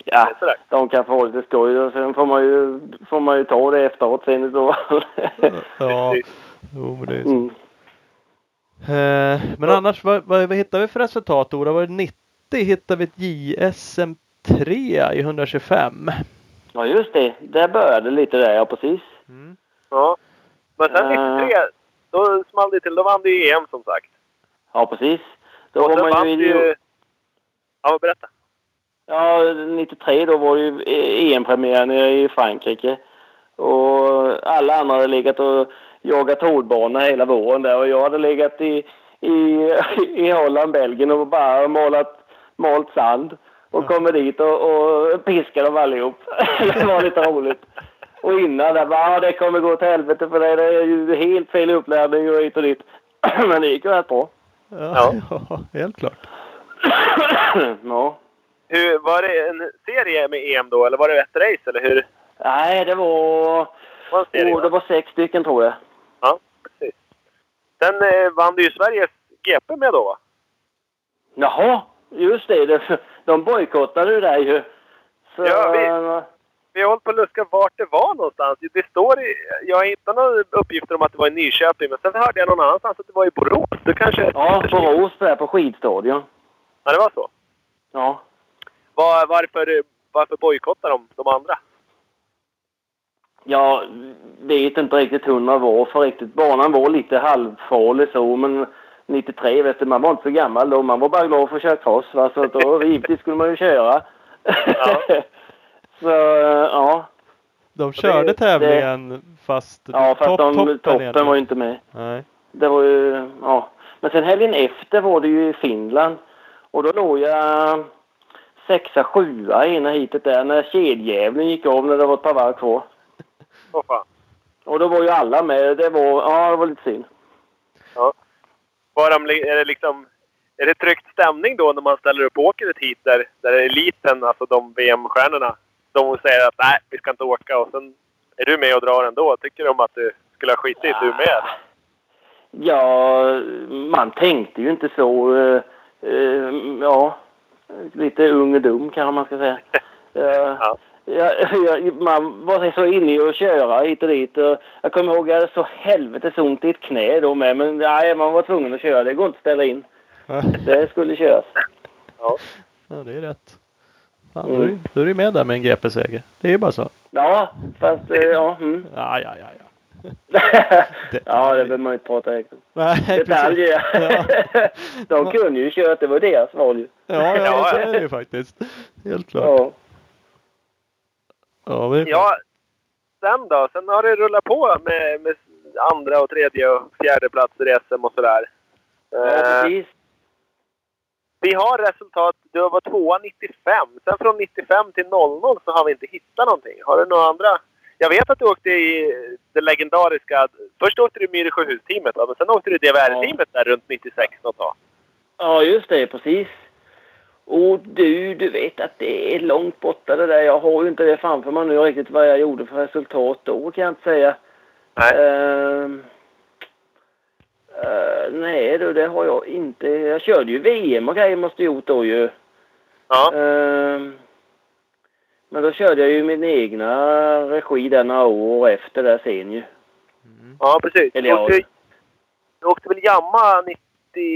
Ja, de kan få lite skoj och sen får man ju, får man ju ta det efteråt sen i så fall. Ja. Jo, men det är så. Mm. Eh, men annars, vad, vad, vad hittar vi för resultat Ola? Var det 90 hittade vi ett JSM 3 i 125. Ja, just det. Där började lite där, ja precis. Mm. Ja. Men sen Eh. 93, då small det till. Då vann du EM som sagt. Ja, precis. Då Och var man ju... ju... Ja, berätta. Ja, 93 då var det ju EM-premiär nere i Frankrike. Och alla andra hade legat och jagat hårdbana hela våren där och jag hade legat i, i, i Holland, Belgien och bara målat, malt sand. Och kommer dit och, och piskar dem allihop. det var lite roligt. Och innan där bara, ja, det kommer gå till helvete för det, det är ju helt fel uppladdning och hit och dit. Men det gick ju rätt bra. Ja, ja, helt klart. ja. Hur, var det en serie med EM då, eller var det ett race, eller hur? Nej, det var... Var en serie, Oh, det va? var sex stycken tror jag. Ja, precis. Sen eh, vann du ju Sveriges GP med då, va? Jaha, just det. de bojkottade ju där ju. Så, Ja, vi- Vi har hållit på att luska vart det var någonstans. Det står i, jag har hittat några uppgifter om att det var i Nyköping, men sen hörde jag någon annanstans att det var i Borås. Det kanske... Ja, Borås där på skidstadion. Ja, det var så. Ja. Var, varför varför bojkottar de de andra? Ja, vet inte riktigt hundra varför riktigt. Banan var lite halvfarlig så, men 93 vet du, man var inte så gammal då. Man var bara glad för att köra cross. Va? Så då, givetvis skulle man ju köra. Ja. så, ja. De körde det- tävlingen fast, Ja, fast topp- de, toppen toppen var ju inte med. Nej. Det var ju, ja. Men sen helgen efter var det ju i Finland. Och då låg jag sexa, sjua i ena heatet där när kedjävlen gick av när det var ett par varv kvar. Åh fan. Och då var ju alla med. Det var, ja det var lite synd. Var de, är det liksom... Är det tryckt stämning då när man ställer upp ett hit där, där eliten, alltså de VM-stjärnorna, de säger att nej, vi ska inte åka och sen är du med och drar ändå. Tycker de att du skulle ha skitit att du med? Ja, man tänkte ju inte så. eh, eh, ja, lite ung och dum kanske man ska säga. Eh, Ja. Ja, ja, man var så inne i att köra hit och dit. Och jag kommer ihåg att jag hade så helvetes ont i ett knä då med. Men nej, man var tvungen att köra. Det går inte att ställa in. Det skulle köras. Ja. Ja, det är rätt. Fan, är, du- då är du med där med en GP-seger. Det är ju bara så. Ja, fast eh, ja. Mm. Ja, ja, ja. ja. Ja, det behöver man inte prata om. Nej, Detaljer. Ja. De kunde ju kört. Det var deras val ju. Ja, ja, Ja. så är det ju faktiskt. Helt klart. Ja. Ja, men, Ja, sen då? Sen har det rullat på med, med andra och tredje och fjärde platser i SM och sådär. ja, Eh, precis. vi har resultat. Du var tvåa 95. Sen från 95 till 00 så har vi inte hittat någonting. Har du några andra? Jag vet att du åkte i det legendariska... Först åkte du i Myre Sjöhus-teamet, va? men sen åkte du DVR-teamet där runt 96 något tag. Ja, just det. Precis. Och du, du vet att det är långt borta det där. Jag har ju inte det framför mig nu riktigt vad jag gjorde för resultat då kan jag inte säga. Nej. Ehm, eh, nej du, det har jag inte. Jag körde ju VM och grejer måste jag gjort då ju. Ja. Ehm, men då körde jag ju min egna regi där några år efter där sen ju. ja, precis. Eller Du ja. åkte, du åkte väl Jamma 90,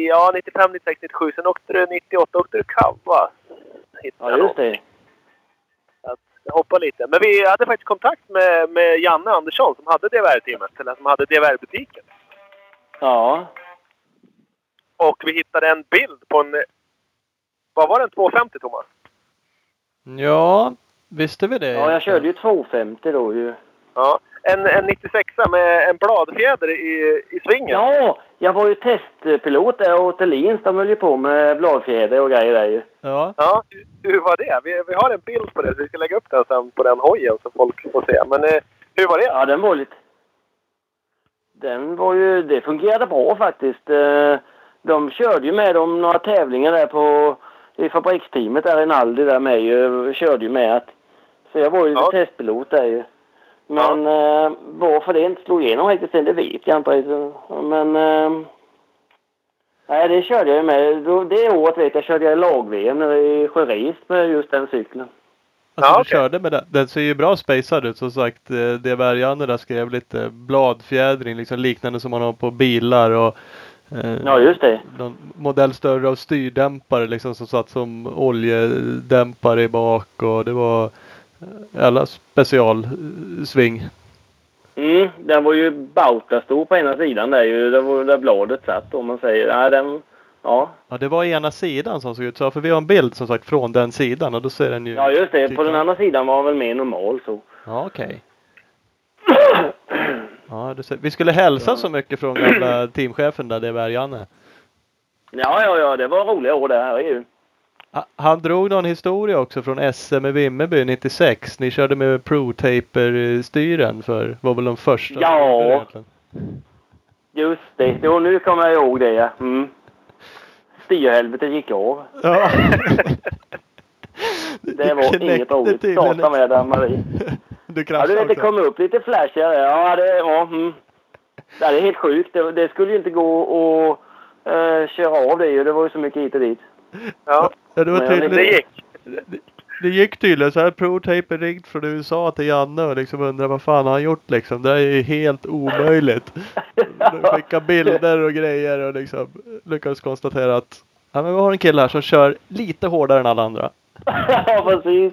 ja, 95, 96, 97. Sen åkte du 98 åkte du? Hittade Ja, jag just det. Att jag hoppar lite. Men vi hade faktiskt kontakt med, med Janne Andersson som hade DVR-teamet, eller som hade DVR-butiken. Ja. Och vi hittade en bild på en... Vad var det? En 250 Thomas? ja, visste vi det? Ja, jag körde ju 250 då ju. Ja. En, en 96 med en bladfjäder i, i svingen. Ja, jag var ju testpilot där och Thelins de höll ju på med bladfjäder och grejer där ju. Ja, Ja, hur- var det? Vi, vi har en bild på det, så vi ska lägga upp den sen på den hojen så folk får se. Men eh, hur var det? Ja, den var lite... Den var ju... Det fungerade bra faktiskt. Eh, De körde ju med om några tävlingar där på... I fabriksteamet där i Naldi där med ju. Körde ju med att... Så jag var ju Ja. testpilot där ju. Men eh, varför det inte slog igenom riktigt sen, det vet jag inte riktigt. Men... Eh, nej, det körde jag ju med. Det året vet jag körde jag lag-VM i Sjöris med just den cykeln. alltså Ja, du okej. körde med den. Den ser ju bra spacad ut som sagt. Eh, Det Berganne där skrev lite bladfjädring liksom liknande som man har på bilar och eh, Ja, just det. någon modell större av styrdämpare liksom som satt som oljedämpare i bak och det var eh, alla specialsving. Mm, den var ju bautastor på ena sidan där ju. Det var där bladet satt om man säger. Nej, den... Ja. Ja det var ena sidan som såg ut så för vi har en bild som sagt från den sidan och då ser den ju. Ja, just det. På den andra sidan var den väl mer normal så. Ja okej. Ja, du ser. Vi skulle hälsa så mycket från gamla teamchefen där, det är Janne. Ja, ja, ja. Det var roliga år det här ju. Ha- Han drog någon historia också från SM i Vimmerby 96. Ni körde med Pro-Taper-styren för, var väl de första? Ja. Just det. Jo, nu kommer jag ihåg det ja. Mm. Styrhelvetet gick av. Ja. Det var inget roligt. Starta med där Marie. Du Ja, kraschade du vet det kom upp lite flashar. Ja, det ja, mm. ja, det är helt sjukt. Det, det skulle ju inte gå att eh, köra av det ju. Det var ju så mycket hit och dit. Ja, Ja, det var tydligen. det gick. Det gick tydligen så här Pro-Taper ringt från USA till Janne och liksom undrar vad fan har han gjort liksom. Det är ju helt omöjligt. De skickar bilder och grejer och liksom lyckades konstatera att ja, men vi har en kille här som kör lite hårdare än alla andra. ja, precis.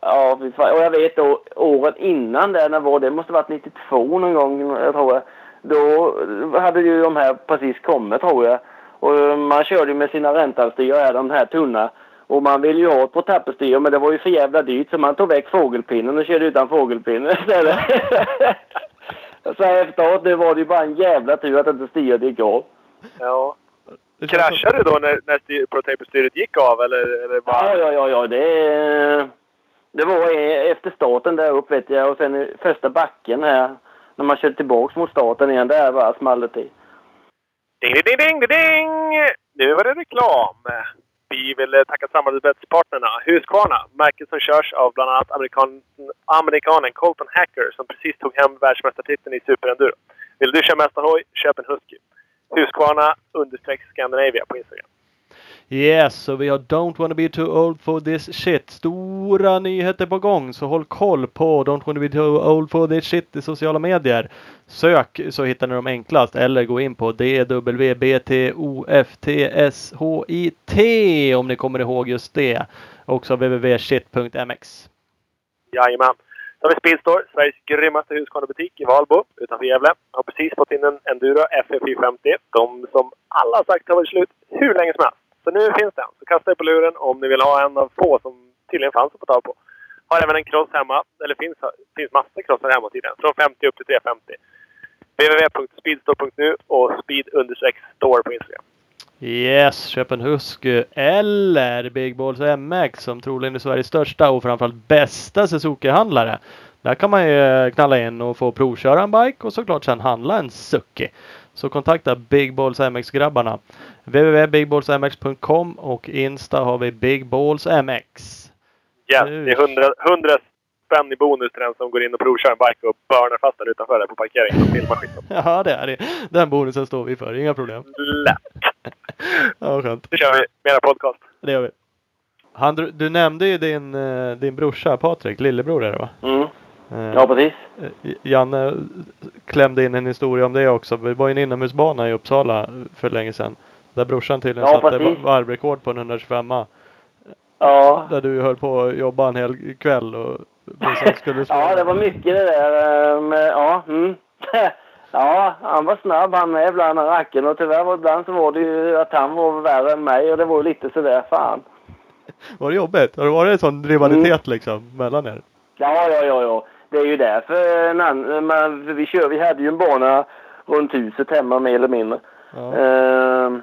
Ja, fy fan. Och jag vet då året innan där, när var det? måste varit 92 någon gång, jag tror jag. Då hade ju de här precis kommit tror jag. Och man körde ju med sina räntalstyr här, de här tunna. Och man ville ju ha ett på tapperstyr, men det var ju för jävla dyrt så man tog väck fågelpinnen och körde utan fågelpinne istället. så efteråt, det var det ju bara en jävla tur att inte styret gick av. Ja. Kraschade du då när, när styr, Pro-Taper-styret gick av eller? eller Ja, bara... ja, ja, ja. Det, det var efter starten där upp vet jag och sen första backen här när man körde tillbaks mot starten igen. Där bara small det till. Ding, ding, ding, ding, ding! Nu var det reklam. Vi vill eh, tacka samarbetspartnerna Husqvarna, märket som körs av bland annat amerikan, amerikanen Colton Hacker som precis tog hem världsmästartiteln i superenduro. Vill du köra mästarhoj, köp en Husky. Husqvarna understreck Scandinavia på Instagram. Yes, och vi har Don't wanna be too old for this shit. Stora nyheter på gång, så håll koll på Don't wanna be too old for this shit i sociala medier. Sök så hittar ni dem enklast eller gå in på DWBTOFTSHIT om ni kommer ihåg just det. Också www.shit.mx. Jajamän. Så har vi Speedstore, Sveriges grymmaste Husqvarna-butik i Valbo utanför Gävle. Har precis fått in en Enduro FF450. De som alla har sagt har varit slut hur länge som helst. Så nu finns den. Så kasta er på luren om ni vill ha en av få som tydligen fanns att få tag på. Har även en cross hemma. Eller finns, finns massor crossar hemma tydligen. Från 50 upp till 350. www.speedstore.nu och speed-store på Instagram. Yes, köp en Husky eller Big Balls MX som troligen är Sveriges största och framförallt bästa Suzuki-handlare. Där kan man ju knalla in och få provköra en bike och såklart sen handla en Suzuki. Så kontakta Big Balls MX-grabbarna. www.bigballsmx.com och Insta har vi Big Balls MX. Yes, det är 100, 100 spänn i bonus till den som går in och provkör en bike och börnar fast den utanför där på parkeringen och filmar skiten. Ja, det är det. Den bonusen står vi för. Inga problem. Lätt! Ja, skönt. Nu kör vi mera podcast. Det gör vi. Han, du, du nämnde ju din, eh, din brorsa Patrik, lillebror är det va? Mm. Eh, Ja, precis. Eh, Janne klämde in en historia om det också. Vi var ju en inomhusbana i Uppsala för länge sedan. Där brorsan tydligen Ja, satte precis. varvrekord på en 125 Ja. Där du höll på att jobba en hel kväll och skulle. Ja, det var mycket det där. eh, Med, ja, mm. ja, han var snabb han med ibland, han racken. Och tyvärr var ibland så var det ju att han var värre än mig. Och det var ju lite sådär, fan. Var det jobbigt? Har det varit en sån rivalitet liksom mellan er? Ja, ja, ja, ja. Det är ju därför en annan, man, vi, kör, vi hade ju en bana runt huset hemma mer eller mindre. Ja. Ehm,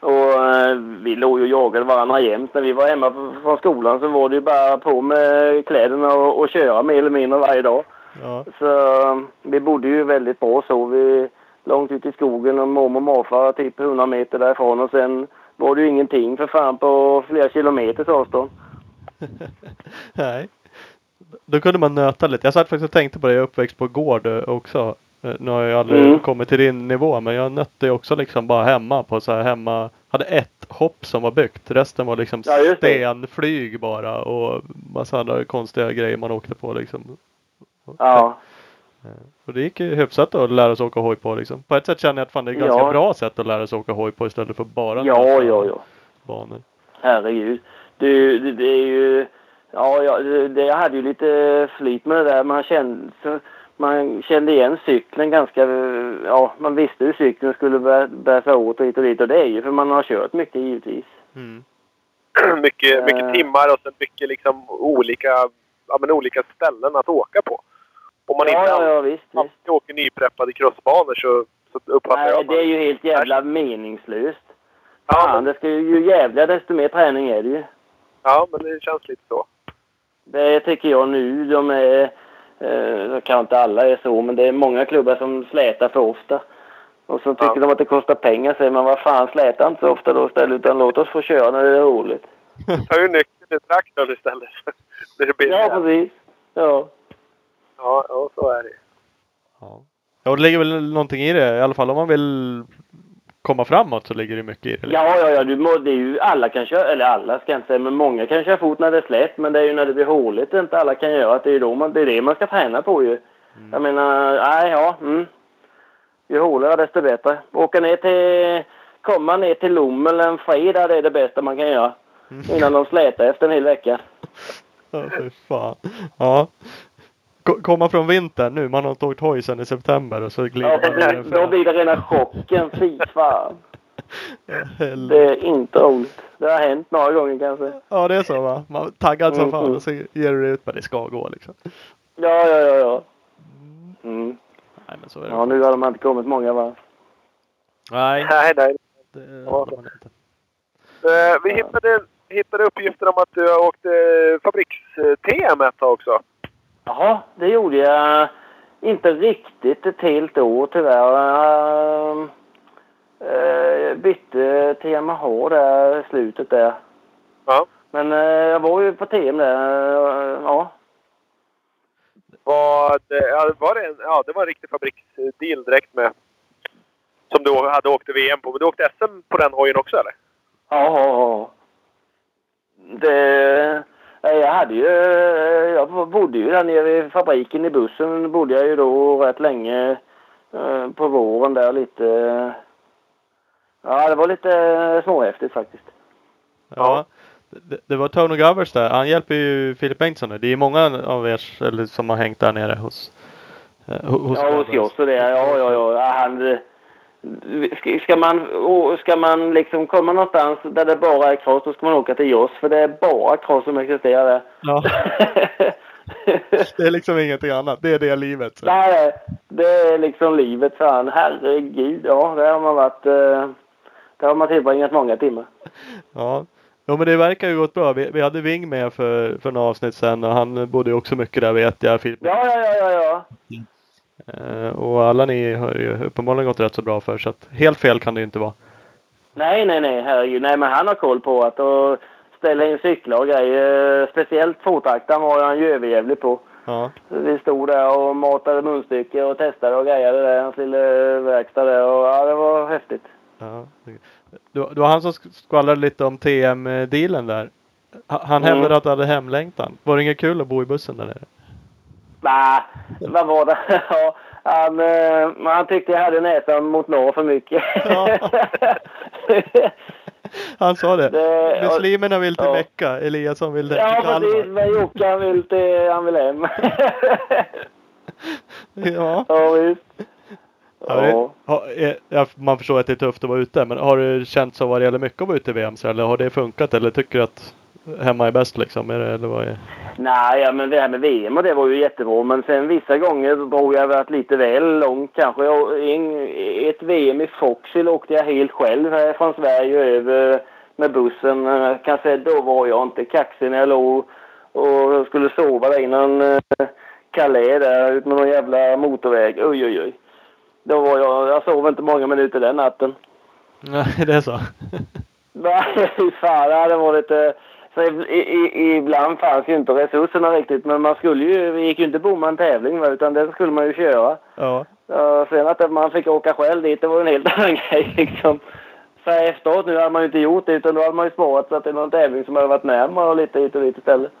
och eh, vi låg ju och jagade varandra jämt. När vi var hemma från skolan så var det ju bara på med kläderna och, och köra mer eller mindre varje dag. ja. Så eh, vi bodde ju väldigt bra så. Vi långt ut i skogen och mormor och morfar typ 100 meter därifrån och sen var det ju ingenting för fan på flera kilometers avstånd. Nej. Då kunde man nöta lite. Jag satt faktiskt och tänkte på det. Jag är uppväxt på gård eh, också. Eh, Nu har jag aldrig Mm. kommit till din nivå men jag nötte ju också liksom bara hemma på så här hemma. Hade ett hopp som var byggt. Resten var liksom Ja, stenflyg bara och massa andra konstiga grejer man åkte på liksom. Ja. Och det gick ju hyfsat att lära sig åka hoj på liksom. På ett sätt känner jag att fan det är ett ganska Ja. bra sätt att lära sig åka hoj på istället för bara Ja, ja, ja. banor. Herregud. Det, det, det är ju... Ja, ja det, det, jag hade ju lite flyt med det där. Man kände, man kände igen cykeln ganska... Ja, man visste hur cykeln skulle bära, bära sig åt och hit och dit. Och det är ju för man har kört mycket givetvis. Mm. mycket, mycket Eh. timmar och sen mycket liksom olika, ja, men olika ställen att åka på. Om man ja, inte ja, ja, visst, visst. alltid åker nypreppade crossbanor så, så uppfattar jag Nej, det är ju helt jävla meningslöst. ja, Fan, men, det ska ju, ju jävligare desto mer träning är det ju. ja, men det känns lite så. Det tycker jag nu. De är... Eh, kanske inte alla är så, men det är många klubbar som slätar för ofta. Och så tycker Ja. de att det kostar pengar. Säger man, vad fan släta inte så ofta då istället, utan låt oss få köra när det är roligt. Ta ju nyckeln till traktorn istället. det är Ja, billigare. precis. Ja. Ja, ja, så är det Ja. ja, det ligger väl någonting i det. I alla fall om man vill komma framåt så ligger det mycket i det. Ja, ja, ja. Du må, det är ju, alla kan köra, eller alla ska jag inte säga, men många kan köra fort när det är slätt. Men det är ju när det blir håligt det inte alla kan göra. Det är ju då man, det är det man ska träna på ju. Jag menar, nej, ja. Mm. Ju håligare desto bättre. Åka ner till, komma ner till Lommel en fredag, det är det bästa man kan göra. Innan de slätar efter en hel vecka. Ja, fy fan. Ja. Ko- Komma från vintern nu. Man har inte åkt hoj sedan i september och så glider Ja, man precis. Då blir det rena chocken. Fy fan. Det är inte roligt. Det har hänt några gånger kanske. Ja, det är så va? Man är taggad som Mm, fan och så ger du ut men det ska gå liksom. Ja, ja, ja, ja. Mm. Nej, men så är det. Ja, nu har de inte kommit många va? Nej, Nej, nej. det Ja. har man inte. Eh, vi hittade, hittade uppgifter om att du har åkt eh, fabriks-TM ett tag också. Jaha, det gjorde jag inte riktigt ett helt år tyvärr. Ehm, Eh, bytte till Yamaha där i slutet där. Ja. Men eh, jag var ju på TM där. eh, Ja. Var det, ja, var det, en, ja, det var en riktig fabriksdeal direkt med... Som du hade åkt VM på. Men du åkte SM på den hojen också eller? Ja, ja, ja. Det... nej, Jag hade ju... Jag bodde ju där nere i fabriken i bussen. bodde jag ju då rätt länge eh, på våren där lite. Ja, det var lite småhäftigt faktiskt. Ja. Det, det var Tony Govers där. Han hjälper ju Filip Bengtsson nu. Det är många av er eller, som har hängt där nere hos... eh, ho- hos Ja, hos oss och det. Ja, ja, ja. ja han, ska, man, ska man liksom komma någonstans där det bara är cross, då ska man åka till Joss. För det är bara cross som existerar där. Ja. Det är liksom ingenting annat. Det är det livet. Så. Nej, det är liksom livet för han. Herregud, ja, där har man varit... Eh, där har man tillbringat många timmar. Ja. ja, men det verkar ju gått bra. Vi, vi hade Ving med för, för några avsnitt sedan och han bodde ju också mycket där vet jag. Filip. Ja, ja, ja, ja, ja. Eh, och alla ni har ju uppenbarligen gått rätt så bra för så att helt fel kan det ju inte vara. Nej, nej, nej, herregud. Nej, men han har koll på att och ställa in cyklar och grejer. Speciellt fotaktaren var han ju överjävlig på. Ja. Vi stod där och matade munstycke och testade och grejade där. Hans lilla verkstad där. Och ja, det var häftigt. ja. Det, var, han som sk- skvallrade lite om TM-dealen där. Ha- Han Mm. hävdade att han hade hemlängtan. Var det inget kul att bo i bussen där nere? Nej, vad var det? Ja, han, eh, han tyckte jag hade näsan mot norr för mycket. Ja. Han sa det. Det- Muslimerna vill till ja. Mecka, Eliasson vill till ja, Kalmar. precis. Men Jocke han vill, till, han vill hem. Ja. ja, visst. Ja, det, Ja. ja, man förstår att det är tufft att vara ute, men har du känt så vad det gäller mycket att vara ute i VM? Eller har det funkat? Eller tycker du att hemma är bäst liksom? Är det, eller vad är... Nej, ja, men det här med VM och det var ju jättebra. Men sen vissa gånger drog jag varit lite väl långt kanske. En, ett VM i Foxhill åkte jag helt själv här från Sverige över med bussen. Kan säga då var jag inte kaxig när jag låg och skulle sova där innan Calais där ut med någon jävla motorväg. Oj, oj, oj. Då var jag, jag sov inte många minuter den natten. Nej, det är så. Nej, fy fan. Det hade varit... Så i, i, ibland fanns ju inte resurserna riktigt, men man skulle ju... Vi gick ju inte bomma en tävling, va, utan den skulle man ju köra. ja. Ja, sen att man fick åka själv dit, det var en helt annan grej liksom. Så här efteråt nu hade man ju inte gjort det, utan då hade man ju sparat så att det är någon tävling som hade varit närmare och lite hit och dit istället.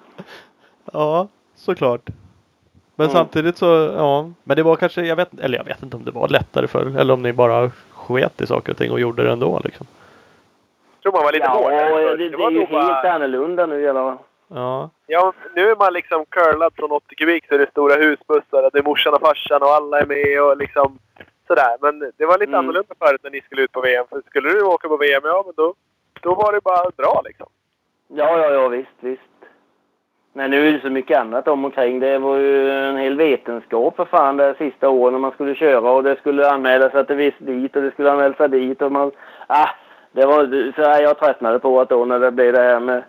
ja, såklart. Men Mm. samtidigt så, ja. Men det var kanske, jag vet, eller jag vet inte om det var lättare för eller om ni bara sket i saker och ting och gjorde det ändå liksom. Tror man var lite Ja, hårdare förr. det, det är ju helt bara- annorlunda nu i alla fall. Ja. Ja, nu är man liksom curlad från 80 kubik så är det stora husbussar och det är morsan och farsan och alla är med och liksom sådär. Men det var lite Mm. annorlunda förut när ni skulle ut på VM. För skulle du åka på VM, ja men då, då var det bara att dra liksom. Ja, ja, ja, visst, visst. Men nu är det så mycket annat om omkring. Det var ju en hel vetenskap för fan det sista åren när man skulle köra och det skulle anmälas att det visst dit och det skulle anmälas dit och man... Ah, det var så här jag tröttnade på att då när det blev det här med,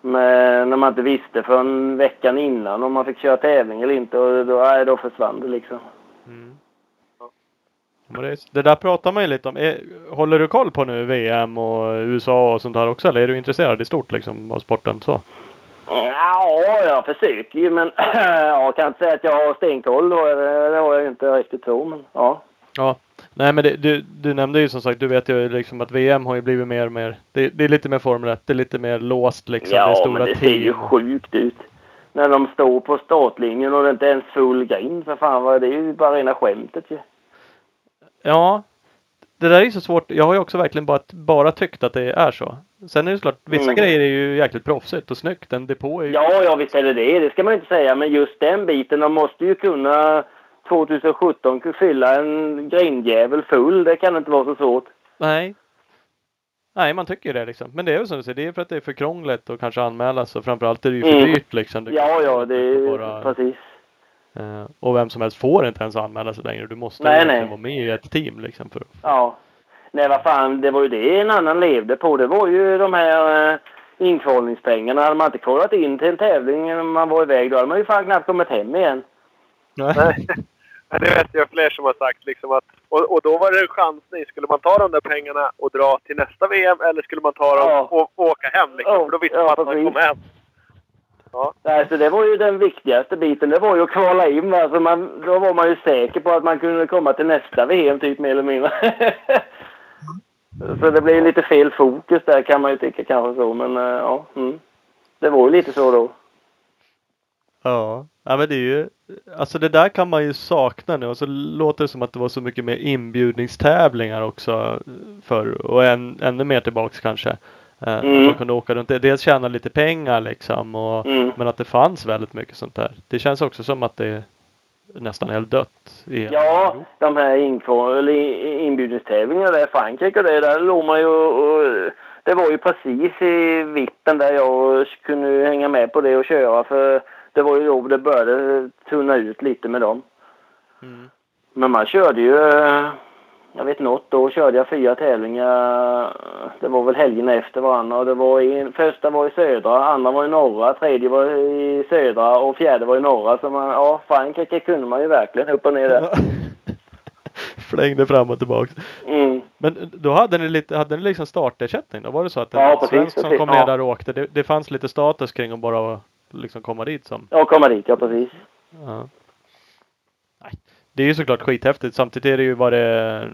med när man inte visste förrän veckan innan om man fick köra tävling eller inte och då, nej, då försvann det liksom. Mm. Det, det där pratar man ju lite om. Är, håller du koll på nu VM och USA och sånt här också? Eller är du intresserad i stort liksom av sporten så? Ja, jag försöker ju men jag kan inte säga att jag har stenkoll. det har jag inte riktigt så men ja. Ja. Nej men det, du, du nämnde ju som sagt, du vet ju liksom att VM har ju blivit mer och mer. Det, det är lite mer Formel 1. Det är lite mer låst liksom. det är Ja, stora men det ser ju sjukt ut. När de står på startlinjen och det inte ens full grind för fan. vad- Det är ju bara rena skämtet ju. Ja. Det där är ju så svårt. Jag har ju också verkligen bara, bara tyckt att det är så. Sen är det klart, vissa Mm. grejer är ju jäkligt proffsigt och snyggt. En depå är ju... Ja, ja visst är det det. Det ska man inte säga. Men just den biten, de måste ju kunna 2017 fylla en grindjävel full. Det kan inte vara så svårt. Nej. Nej, man tycker det liksom. Men det är ju som du säger, det är för att det är för krångligt och kanske anmälas och framförallt är det ju för Mm. dyrt liksom. Du Ja, ja, det är bara- precis. Eh, och vem som helst får inte ens anmäla sig längre. Du måste Nej, nej. vara med i ett team liksom. För, Ja. Nej, vad fan, det var ju det en annan levde på. Det var ju de här eh, inkvalningspengarna. Hade man inte kvalat in till en tävling när man var iväg, då hade man ju fan knappt kommit hem igen. nej. Ja, Det vet jag fler som har sagt. Liksom att, och, och då var det en chansning. Skulle man ta de där pengarna och dra till nästa VM eller skulle man ta dem Ja. och, och åka hem? Liksom? Ja, För då visste ja, man att man kom hem. Nej, så det var ju den viktigaste biten. Det var ju att kvala in. Alltså man, då var man ju säker på att man kunde komma till nästa VM, typ mer eller mindre. så det blev lite fel fokus där kan man ju tycka kanske så. Men eh, ja, mm. det var ju lite så då. Ja. ja, men det är ju Alltså det där kan man ju sakna nu och så låter det som att det var så mycket mer inbjudningstävlingar också för och än, ännu mer tillbaks kanske. Eh, Mm. Man kunde åka runt. Dels tjäna lite pengar liksom och, Mm. men att det fanns väldigt mycket sånt där. Det känns också som att det är nästan helt dött. i Ja, de här inbjudningstävlingarna där i Frankrike och det, där låg man ju och, Det var ju precis i vippen där jag kunde hänga med på det och köra för det var ju då det började tunna ut lite med dem. Mm. Men man körde ju, eh, jag vet något då körde jag fyra tävlingar. Det var väl helgerna efter varandra och det var i, första var i södra, andra var i norra, tredje var i södra och fjärde var i norra. Så man, ja Frankrike kunde man ju verkligen upp och ner där. Flängde fram och tillbaks. Mm. Men då hade ni lite, hade ni liksom startersättning då? Var det så att en Ja, svensk som kom ner Ja. där och åkte, det, det fanns lite status kring att bara liksom komma dit som? Ja, komma dit, ja precis. Ja. Nej. Det är ju såklart skithäftigt. Samtidigt är det ju vad det,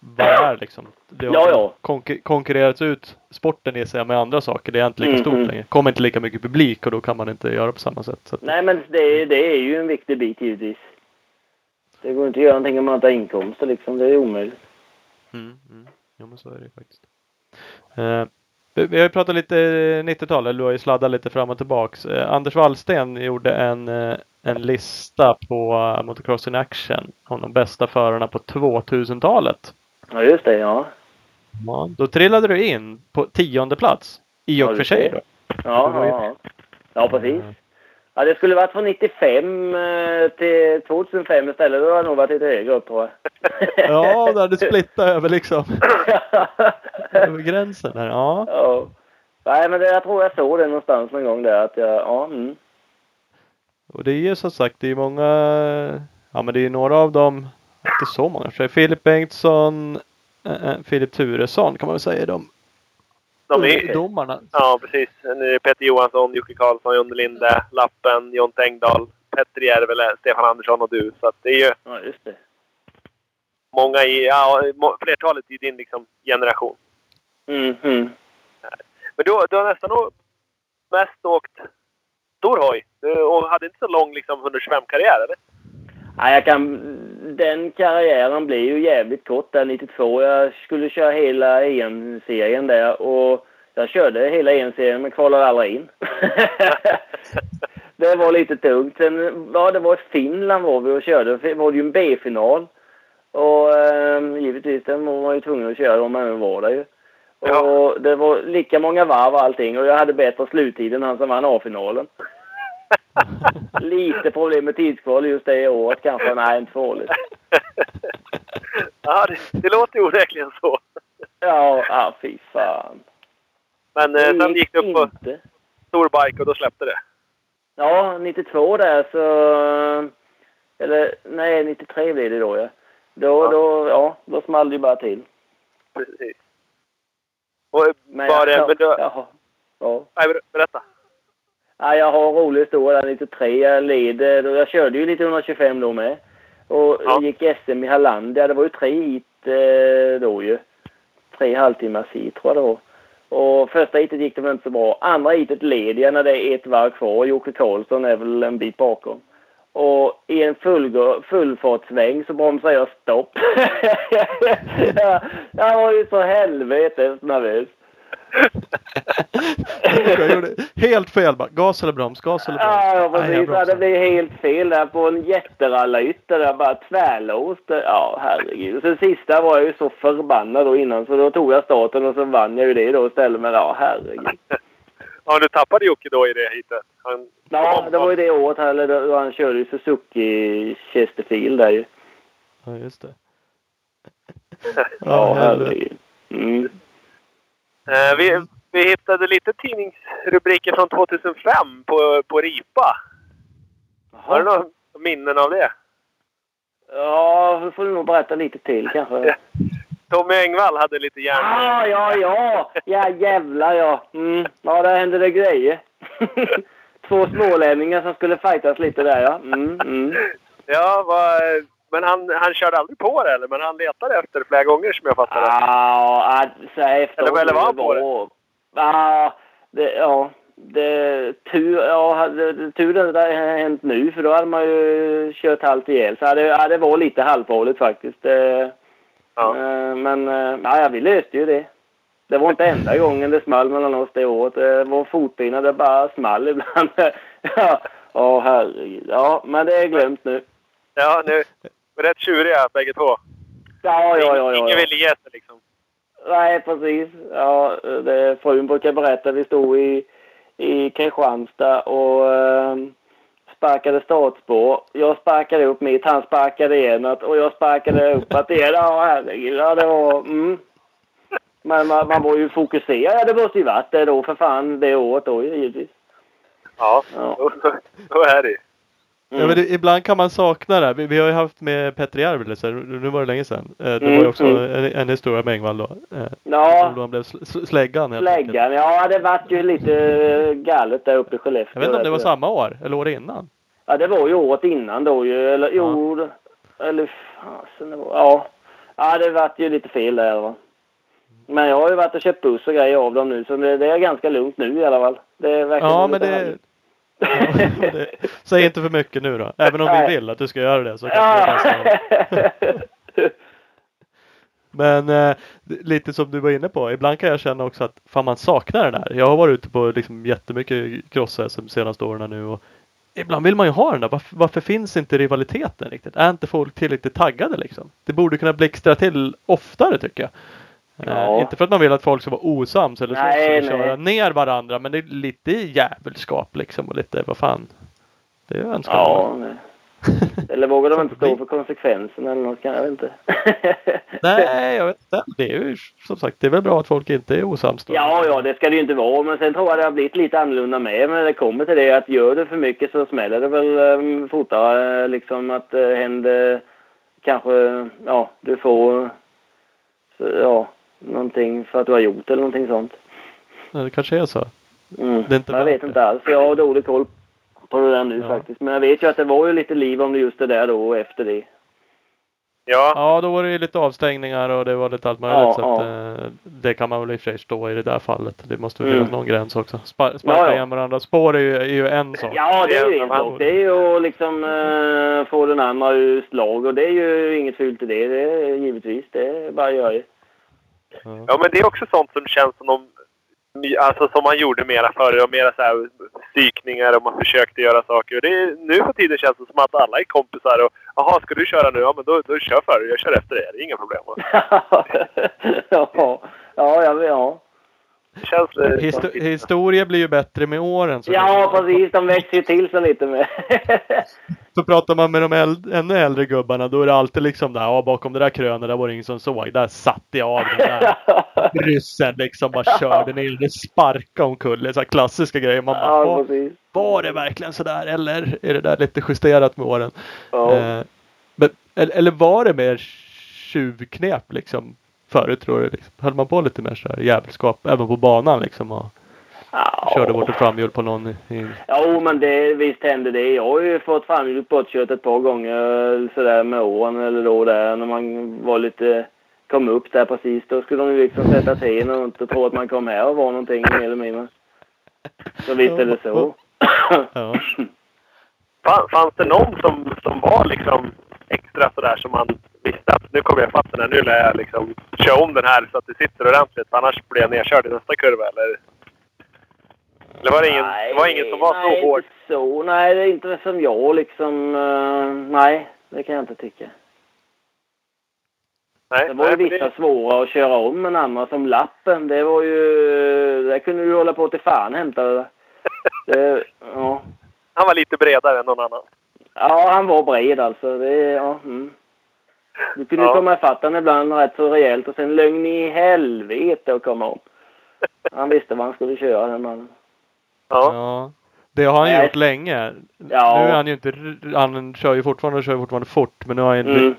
vad det är liksom. Det har Ja, ja. konkur- konkurrerats ut sporten i sig med andra saker. Det är inte lika Mm, stort mm. längre. Kommer inte lika mycket publik och då kan man inte göra på samma sätt. Att, Nej, men det, det är ju en viktig bit givetvis. Det går inte att göra någonting om man inte har inkomster liksom. Det är omöjligt. Mm, mm. Ja men så är det faktiskt. Eh, vi, har ju pratat lite 90-tal, eller du har ju sladdat lite fram och tillbaks. Eh, Anders Wallsten gjorde en, eh, en lista på uh, Motocross in Action om de bästa förarna på 2000-talet. Ja, just det. Ja. Ja, då trillade du in på tionde plats. I och för sig då. Ja, ja, ja. ja, precis. Ja, det skulle varit från 95 eh, till 2005 istället. Då hade jag nog varit lite högre upp jag. Ja, där du splittat över liksom. över gränsen där. Ja. ja. Nej, men det, jag tror jag såg det någonstans någon gång där att jag, ja, mm. Och det är ju som sagt, det är många, ja men det är några av dem, inte så många, Filip Bengtsson, eh, eh, Filip Turesson kan man väl säga de De är, ungdomarna. ja, precis. Nu är det Peter Johansson, Jocke Karlsson, Jonny Linde, Lappen, Jon Tengdahl, Petter Järvele, Stefan Andersson och du. Så att det är ju ja, just det. många i, ja, flertalet i din liksom, generation. Mm, mm. Men du, du har nästan mest åkt stor hoj. Du, och hade inte så lång liksom, 125-karriär, eller? Nej, jag kan, den karriären blev ju jävligt kort där 92. Jag skulle köra hela EM-serien där och jag körde hela EM-serien men kvalade aldrig in. det var lite tungt. Sen, ja, det var i Finland var vi och körde. Det var ju en B-final. Och eh, givetvis den var man ju tvungen att köra om man var där ju. Ja. Och det var lika många varv och allting och jag hade bättre sluttid än han som vann A-finalen. Lite problem med tidskval just det året kanske. Nej, inte farligt. ja, det, det låter onekligen så. Ja, ah, fy fan. Men eh, sen gick du upp på inte. stor bike och då släppte det. Ja, 92 där så... Eller nej, 93 blev det då ja. Då, Ja. då, ja, då small det ju bara till. Precis. Och Men var det... Men du, jaha, ja. nej, ber- berätta. Ja, jag har en rolig historia där 93. Jag leder, då jag körde ju lite 125 då med. Och Ja. gick SM i Hallandia. Det var ju tre hit eh, då ju. Tre halvtimmars hit tror jag det var. Och första hitet gick det väl inte så bra. Andra hitet led jag när det är ett varv kvar. Jocke Karlsson är väl en bit bakom. Och i en fullgå- fullfartssväng så bromsar jag stopp. jag, jag var ju så helvetes nervös. Jag gjorde helt fel bara. Gas eller broms? Gas eller broms? Ja, Nej, precis. Bromsar. det blev helt fel där på en jätterallytter. Jag bara tvärlåst. Ja, herregud. Sen sista var jag ju så förbannad då innan så då tog jag starten och så vann jag ju det då istället. Men ja, herregud. Ja, du tappade Jocke då i det hitet. Han, Ja, det var ju det året här, eller då han körde ju Suzuki Chesterfield där ju. Ja, just det. Ja, herregud. Mm. Eh, vi, vi hittade lite tidningsrubriker från 2005 på, på Ripa. Har du några minnen av det? Ja, då får du nog berätta lite till kanske. Tommy Engvall hade lite järn. Ah, ja, ja! Ja, jävlar ja. Mm. Ja, där hände det grejer. Två smålänningar som skulle fightas lite där ja. Mm, mm. Ja, vad, men han, han körde aldrig på det eller? Men han letade efter det flera gånger som jag fattade. Ja, säga efter Eller- eller var han på det? Ja, det, ja. Det, tur, ja, det- tur att det har hänt nu för då hade man ju kört halvt ihjäl. Så det, ja, det var lite halvfarligt faktiskt. Eh, Ja. eh, Men eh, ja, vi löste ju det. Det var inte enda gången det small mellan oss det året. Det var fotpinnar, det bara small ibland. ja, åh herregud. Ja, men det är glömt nu. Ja, nu. Rätt tjuriga bägge två. Ja, ja, ja. ja, Ingen ville ge sig liksom. Nej, precis. Ja, det, frun brukar berätta. Vi stod i, i Kristianstad och eh, sparkade startspår. Jag sparkade upp mitt, han sparkade enat och jag sparkade upp att igen. Ja, herregud. Ja, det var... Mm. Men man, man var ju fokuserad. Ja, det måste ju varit det då för fan det året då givetvis. Ja, Ja. då, då är det ju. Ja, men det, ibland kan man sakna det. Vi, vi har ju haft med Petter Järvel, så nu var det länge sedan. Eh, det var Mm, ju också mm. en, en historia med Engvall då. Eh, Ja, Då han blev sl- sl- släggan släggan. Ja, det vart ju lite galet där uppe i Skellefteå. Jag vet inte om det var samma år eller året innan. Ja, det var ju året innan då ju. Eller jo, det- eller fasen det var... Ja. Ja, det vart ju lite fel där va. Men jag har ju varit och köpt buss och grejer av dem nu så det, det är ganska lugnt nu i alla fall. Det är verkligen Ja, men det... det... Säg inte för mycket nu då. Även om Nej. vi vill att du ska göra det så kan vi Ja. nästan... Men eh, lite som du var inne på, ibland kan jag känna också att fan man saknar den där. Jag har varit ute på liksom jättemycket cross de senaste åren nu och ibland vill man ju ha den där. Varför, varför finns inte rivaliteten riktigt? Är inte folk tillräckligt taggade liksom? Det borde kunna blixtra till oftare tycker jag. Eh, Ja. inte för att man vill att folk ska vara osams eller slåss Nej, eller köra ner varandra men det är lite jävelskap liksom och lite vad fan. Det är ju önskvärt. ja. Eller vågar de inte stå för konsekvenserna eller något? Jag vet inte. Nej, jag vet inte. Det är ju som sagt, det är väl bra att folk inte är osams då. Ja, ja, det ska det ju inte vara. Men sen tror jag det har blivit lite annorlunda med. Men det kommer till det att gör du för mycket så smäller det väl um, fortare. Liksom att det händer kanske, ja, du får, så, ja, någonting för att du har gjort eller någonting sånt. Ja, Det kanske är så. Mm. Det är inte jag vet det. inte alls. Jag har dålig koll på det där nu Ja. faktiskt. Men jag vet ju att det var ju lite liv om det just det där då och efter det. Ja, Ja, då var det ju lite avstängningar och det var lite allt möjligt. Ja, så ja. att, eh, det kan man väl i och för sig stå i det där fallet. Det måste väl Mm. finnas någon gräns också. Spa- Sparka Ja, ja. igen varandra spår är ju, är ju en sak. Ja, det är ju en sak. Det är ju att liksom uh, få den andra ur slag och det är ju inget fult i det. Det är givetvis. Det är bara att göra det. Ja, men det är också sånt som känns som de, alltså som man gjorde mera förr. Och mera så här psykningar och man försökte göra saker. Och det är, nu för tiden känns det som att alla är kompisar och jaha, ska du köra nu? Ja, men då, då kör före. Jag kör efter dig. Det är inga problem. ja, ja, ja, ja. Det känns... eh, Histo- historia blir ju bättre med åren. Så Ja, precis. De växer ju till sig lite med. Så pratar man med de äld- ännu äldre gubbarna då är det alltid liksom där, ja bakom det där krönet där var det ingen som såg. Där satte jag av den där ryssen liksom bara körde ner den, sparkade omkull. Så klassiska grejer. Man bara, ja, "Åh, precis. var det verkligen sådär eller är det där lite justerat med åren? Ja. Eh, men, eller, eller var det mer tjuvknep liksom förut tror du? Liksom? Höll man på lite mer sådär jävelskap även på banan liksom och Ja. körde bort ett framhjul på någon i, i Jo, men det, visst hände det. Jag har ju fått framhjulet bortkört ett par gånger sådär med åren eller då där när man var lite kom upp där precis. Då skulle de ju liksom sätta sig in och inte tro att man kom här och var någonting mer eller mindre. Så visst är det så. ja. Fan- Fanns det någon som, som var liksom extra sådär som man visste att nu kommer jag fatt den här, nu lär jag liksom köra om den här så att det sitter ordentligt annars blir jag nedkörd i nästa kurva eller? Eller var det ingen, det var ingen som var nej, så hård? Inte så. Nej, det är inte som jag liksom. eh, nej, det kan jag inte tycka. Nej, Det var ju nej, vissa det, svåra att köra om men andra som lappen. Det var ju... Där kunde du hålla på till fan hämta det. det ja. han var lite bredare än någon annan. Ja, han var bred alltså. Det, ja, mm. Du kunde Ja. komma ifatt honom ibland rätt så rejält och sen lögn i helvete att komma om. Han visste vad han skulle köra den mannen. Ja. ja. Det har han Nej. gjort länge. Ja. Nu är han ju inte, han kör ju fortfarande och kör fortfarande fort. Men nu har han Mm.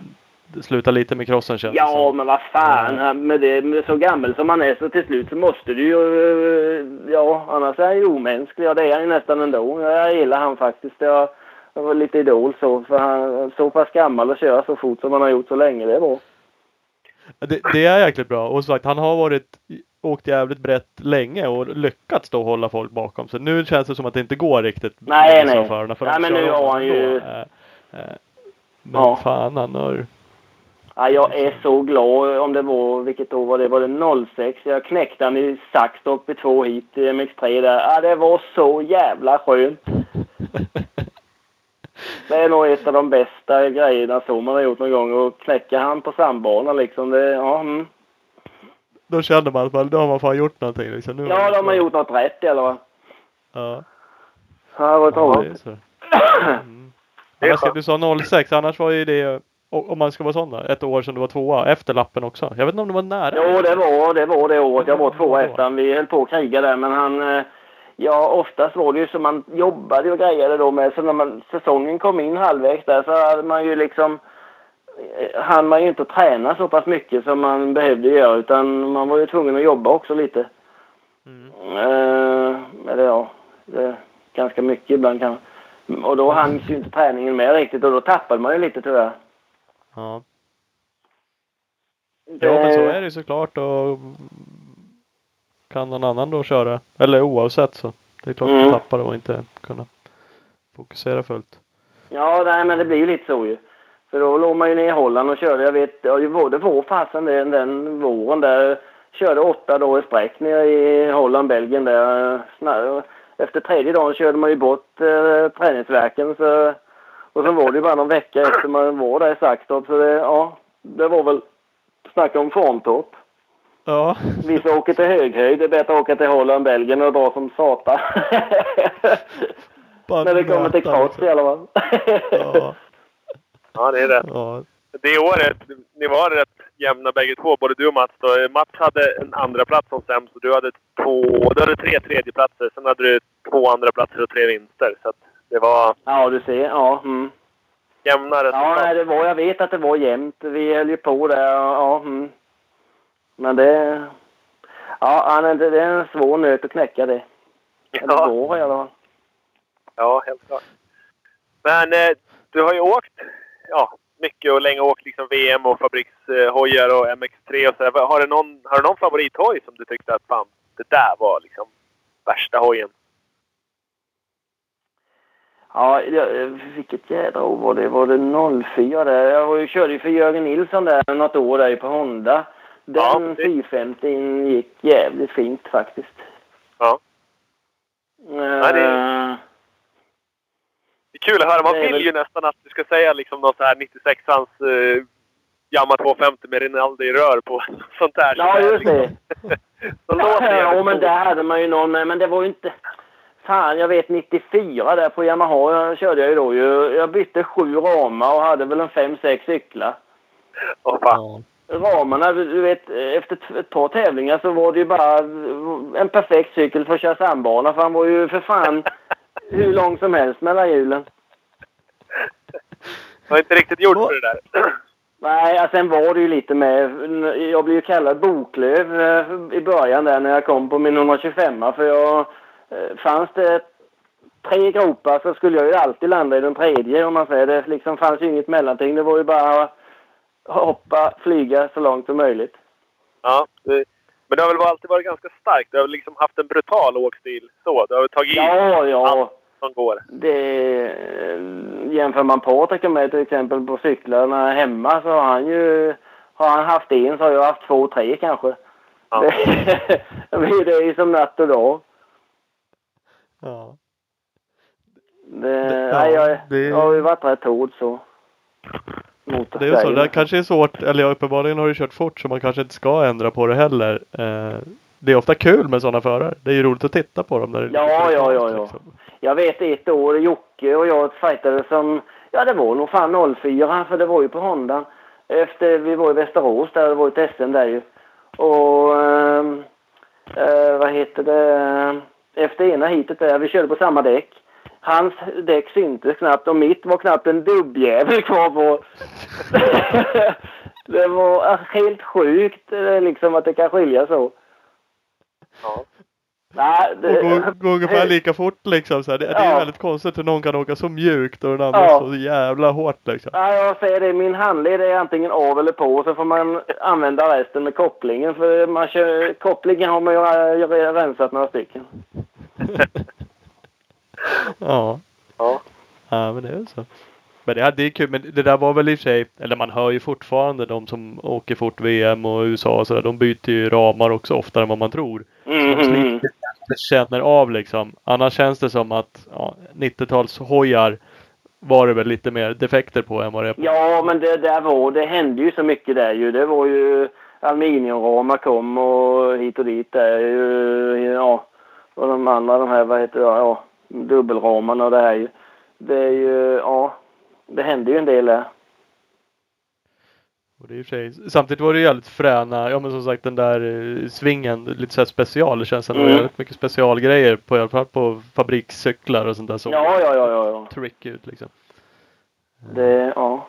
slutat lite med crossen känns Ja, som. men vad fan. Han, med det, med så gammal som han är så till slut så måste du ju... eh, Ja, annars är han ju omänsklig. Ja, det är han ju nästan ändå. Jag gillar han faktiskt. Jag, jag var lite idol så. För han så pass gammal och köra så fort som han har gjort så länge. Det är bra. Det, det är jäkligt bra. Och som sagt, han har varit, åkt jävligt brett länge och lyckats då hålla folk bakom sig. Nu känns det som att det inte går riktigt. Nej, nej. förarna, för Nej, men nu har han ju- eh, Men Ja. fan, han har... Ja, jag är så glad om det var, vilket år var det? Var det 06? Jag knäckte han i Saxtorp i två hit i MX3 där. Ja, det var så jävla skönt. Det är nog ett av de bästa grejerna som man har gjort någon gång. att knäcka han på sambana liksom. Det, ja, mm. Då känner man att man, då har man fan gjort någonting liksom. Nu ja, då har man gjort något rätt alla fall. Ja, Ja, det var ja är så. Mm. Annars, du sa 06, annars var ju det, om man ska vara sån då, ett år som du var tvåa efter lappen också. Jag vet inte om det var nära. Jo, det var det, var det året. Jag var tvåa efter. Vi höll på att kriga där, men han... eh, Ja, oftast var det ju så man jobbade och grejade då med. Så när man, säsongen kom in halvvägs där så hade man ju liksom... eh, hann man ju inte träna så pass mycket som man behövde göra utan man var ju tvungen att jobba också lite. Mm. Eh, eller ja, det, ganska mycket ibland kan Och då hanns ju inte träningen med riktigt och då tappade man ju lite tyvärr. Ja. Ja men så är det ju såklart och kan någon annan då köra, eller oavsett så. Det är klart Mm. man tappar och inte kunna fokusera fullt. Ja, nej, men det blir ju lite så ju. För då låg man ju ner i Holland och körde, jag vet, ja, det var, det var fasen den, den våren där. Körde åtta dagar i sträck nere i Holland, Belgien där. Efter tredje dagen körde man ju bort eh, träningsverken så, och sen var det ju bara någon vecka efter man var där i Saxtorp så det, ja, det var väl, snacka om formtopp. Ja. Vissa åker till höghöjd, det är bättre att åka till Holland, Belgien och dra som satan. När det kommer till nöta, cross i alla fall. Ja. Ja, det är rätt. Ja. Det året, ni var rätt jämna bägge två, både du och Mats. Då. Mats hade en andra plats som sämst och du hade, två, du hade tre tredjeplatser. Sen hade du två andra platser och tre vinster. Så att det var Ja, du ser. Ja, mm. jämna Ja, resultat. nej, det var, jag vet att det var jämnt. Vi höll ju på där. Ja, mm. Men det... Ja, nej, det det är en svår nöt att knäcka det. Eller Ja. går i alla fall. Ja, helt klart. Men eh, du har ju åkt ja, mycket och länge åkt liksom VM och fabrikshojar och MX3 och sådär. Har du någon, har du någon favorithoj som du tyckte att fan, det där var liksom värsta hojen? Ja, jag- vilket jädra år var det? Var det 04 där? Jag var ju, körde ju för Jörgen Nilsson där något år där på Honda. Den Ja, det- 450 gick jävligt fint faktiskt. Ja. Eh, det- Det är kul att höra. Man Det är vill väl- ju nästan att du ska säga liksom något så här 96ans uh, Yamaha 250 med Rinaldi i rör på. Sånt där. Ja, just det. Så låter det Ja, men där hade man ju någon med. Men det var ju inte... Fan, jag vet 94 där på Yamaha jag körde jag ju då ju. Jag bytte sju ramar och hade väl en fem, sex cyklar. Åh, fan. Ramarna, du vet, efter ett par tävlingar så var det ju bara en perfekt cykel för att köra sandbana. För han var ju för fan hur lång som helst mellan hjulen. Jag har inte riktigt gjort för det där. Nej, sen var det ju lite med... Jag blev ju kallad Boklöv eh, i början där när jag kom på min 125 för jag... eh, Fanns det tre gropar så skulle jag ju alltid landa i den tredje om man säger. Det liksom fanns ju inget mellanting. Det var ju bara hoppa, flyga så långt som möjligt. Ja, men det har väl alltid varit ganska starkt. Du har väl liksom haft en brutal åkstil så. Du har väl tagit i Ja, ja. allt som går. Det, jämför man Patrik mig till exempel på cyklarna hemma så har han ju... Har han haft en så har jag haft två, tre kanske. Ja. Det, det är ju som natt och dag. Ja. Det, Ja, nej, jag, det- jag har ju varit rätt hård så. Mot Det är ju så, det kanske är svårt, eller ja, uppenbarligen har du kört fort så man kanske inte ska ändra på det heller. Eh, det är ofta kul med sådana förare. Det är ju roligt att titta på dem. När Ja, ja, ja, ja. liksom. Jag vet ett år, Jocke och jag fightade som... Ja, det var nog fan 04 för det var ju på Honda. Efter vi var i Västerås där, det var ett SM där ju. Och... ehm, eh, vad heter det? Efter ena heatet där, vi körde på samma däck. Hans däck syntes knappt och mitt var knappt en dubbjävel kvar på. det var helt sjukt eh, liksom att det kan skilja så. Ja. Nej, Och det, går, går ungefär lika fort liksom. Så här. Det, det är Ja. väldigt konstigt hur någon kan åka så mjukt och den andra Ja. så jävla hårt liksom. Ja, jag säger det. Min handled är antingen av eller på. Så får man använda resten med kopplingen. För man kör, kopplingen har man ju rensat några stycken. Ja. Ja. Ja men det är så. Men det, det är kul. Men det där var väl i och för sig, eller man hör ju fortfarande de som åker fort VM och USA och sådär. De byter ju ramar också oftare än vad man tror. Mm. Det känner av liksom. Annars känns det som att ja, 90-tals hojar var det väl lite mer defekter på än vad det är på. Ja, men det där var, det hände ju så mycket där ju. Det var ju aluminiumramar kom och hit och dit där ju. Ja, och de andra de här, vad heter det, ja, dubbelramarna och det här ju. Det är ju, ja, det hände ju en del där. Och det är samtidigt var det ju jävligt fräna, ja men som sagt den där eh, svingen, lite såhär special. Det känns som Mm. jävligt mycket specialgrejer på i alla fall på fabrikscyklar och sånt där som Ja, ja, ja, ja, ja. trick ut liksom. Det, ja.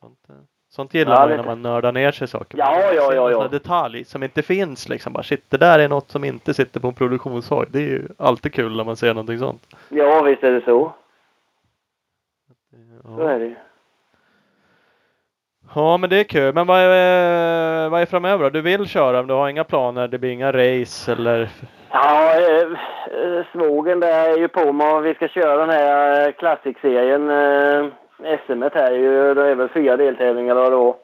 Sånt, eh, sånt gillar Ja, man ju när man nördar ner sig i saker. Ja, ja, ja, ja. här detalj som inte finns liksom. Bara shit, det där är något som inte sitter på en produktionshoj. Det är ju alltid kul när man ser någonting sånt. Ja, visst är det så. Så Ja, är det ju. ja men det är kul. Men vad är, vad är framöver då? Du vill köra men du har inga planer? Det blir inga race eller? Ja, eh, eh, svågen där är ju på mig vi ska köra den här eh, Classic-serien. Eh, SM här är ju, det är väl fyra deltävlingar då. då.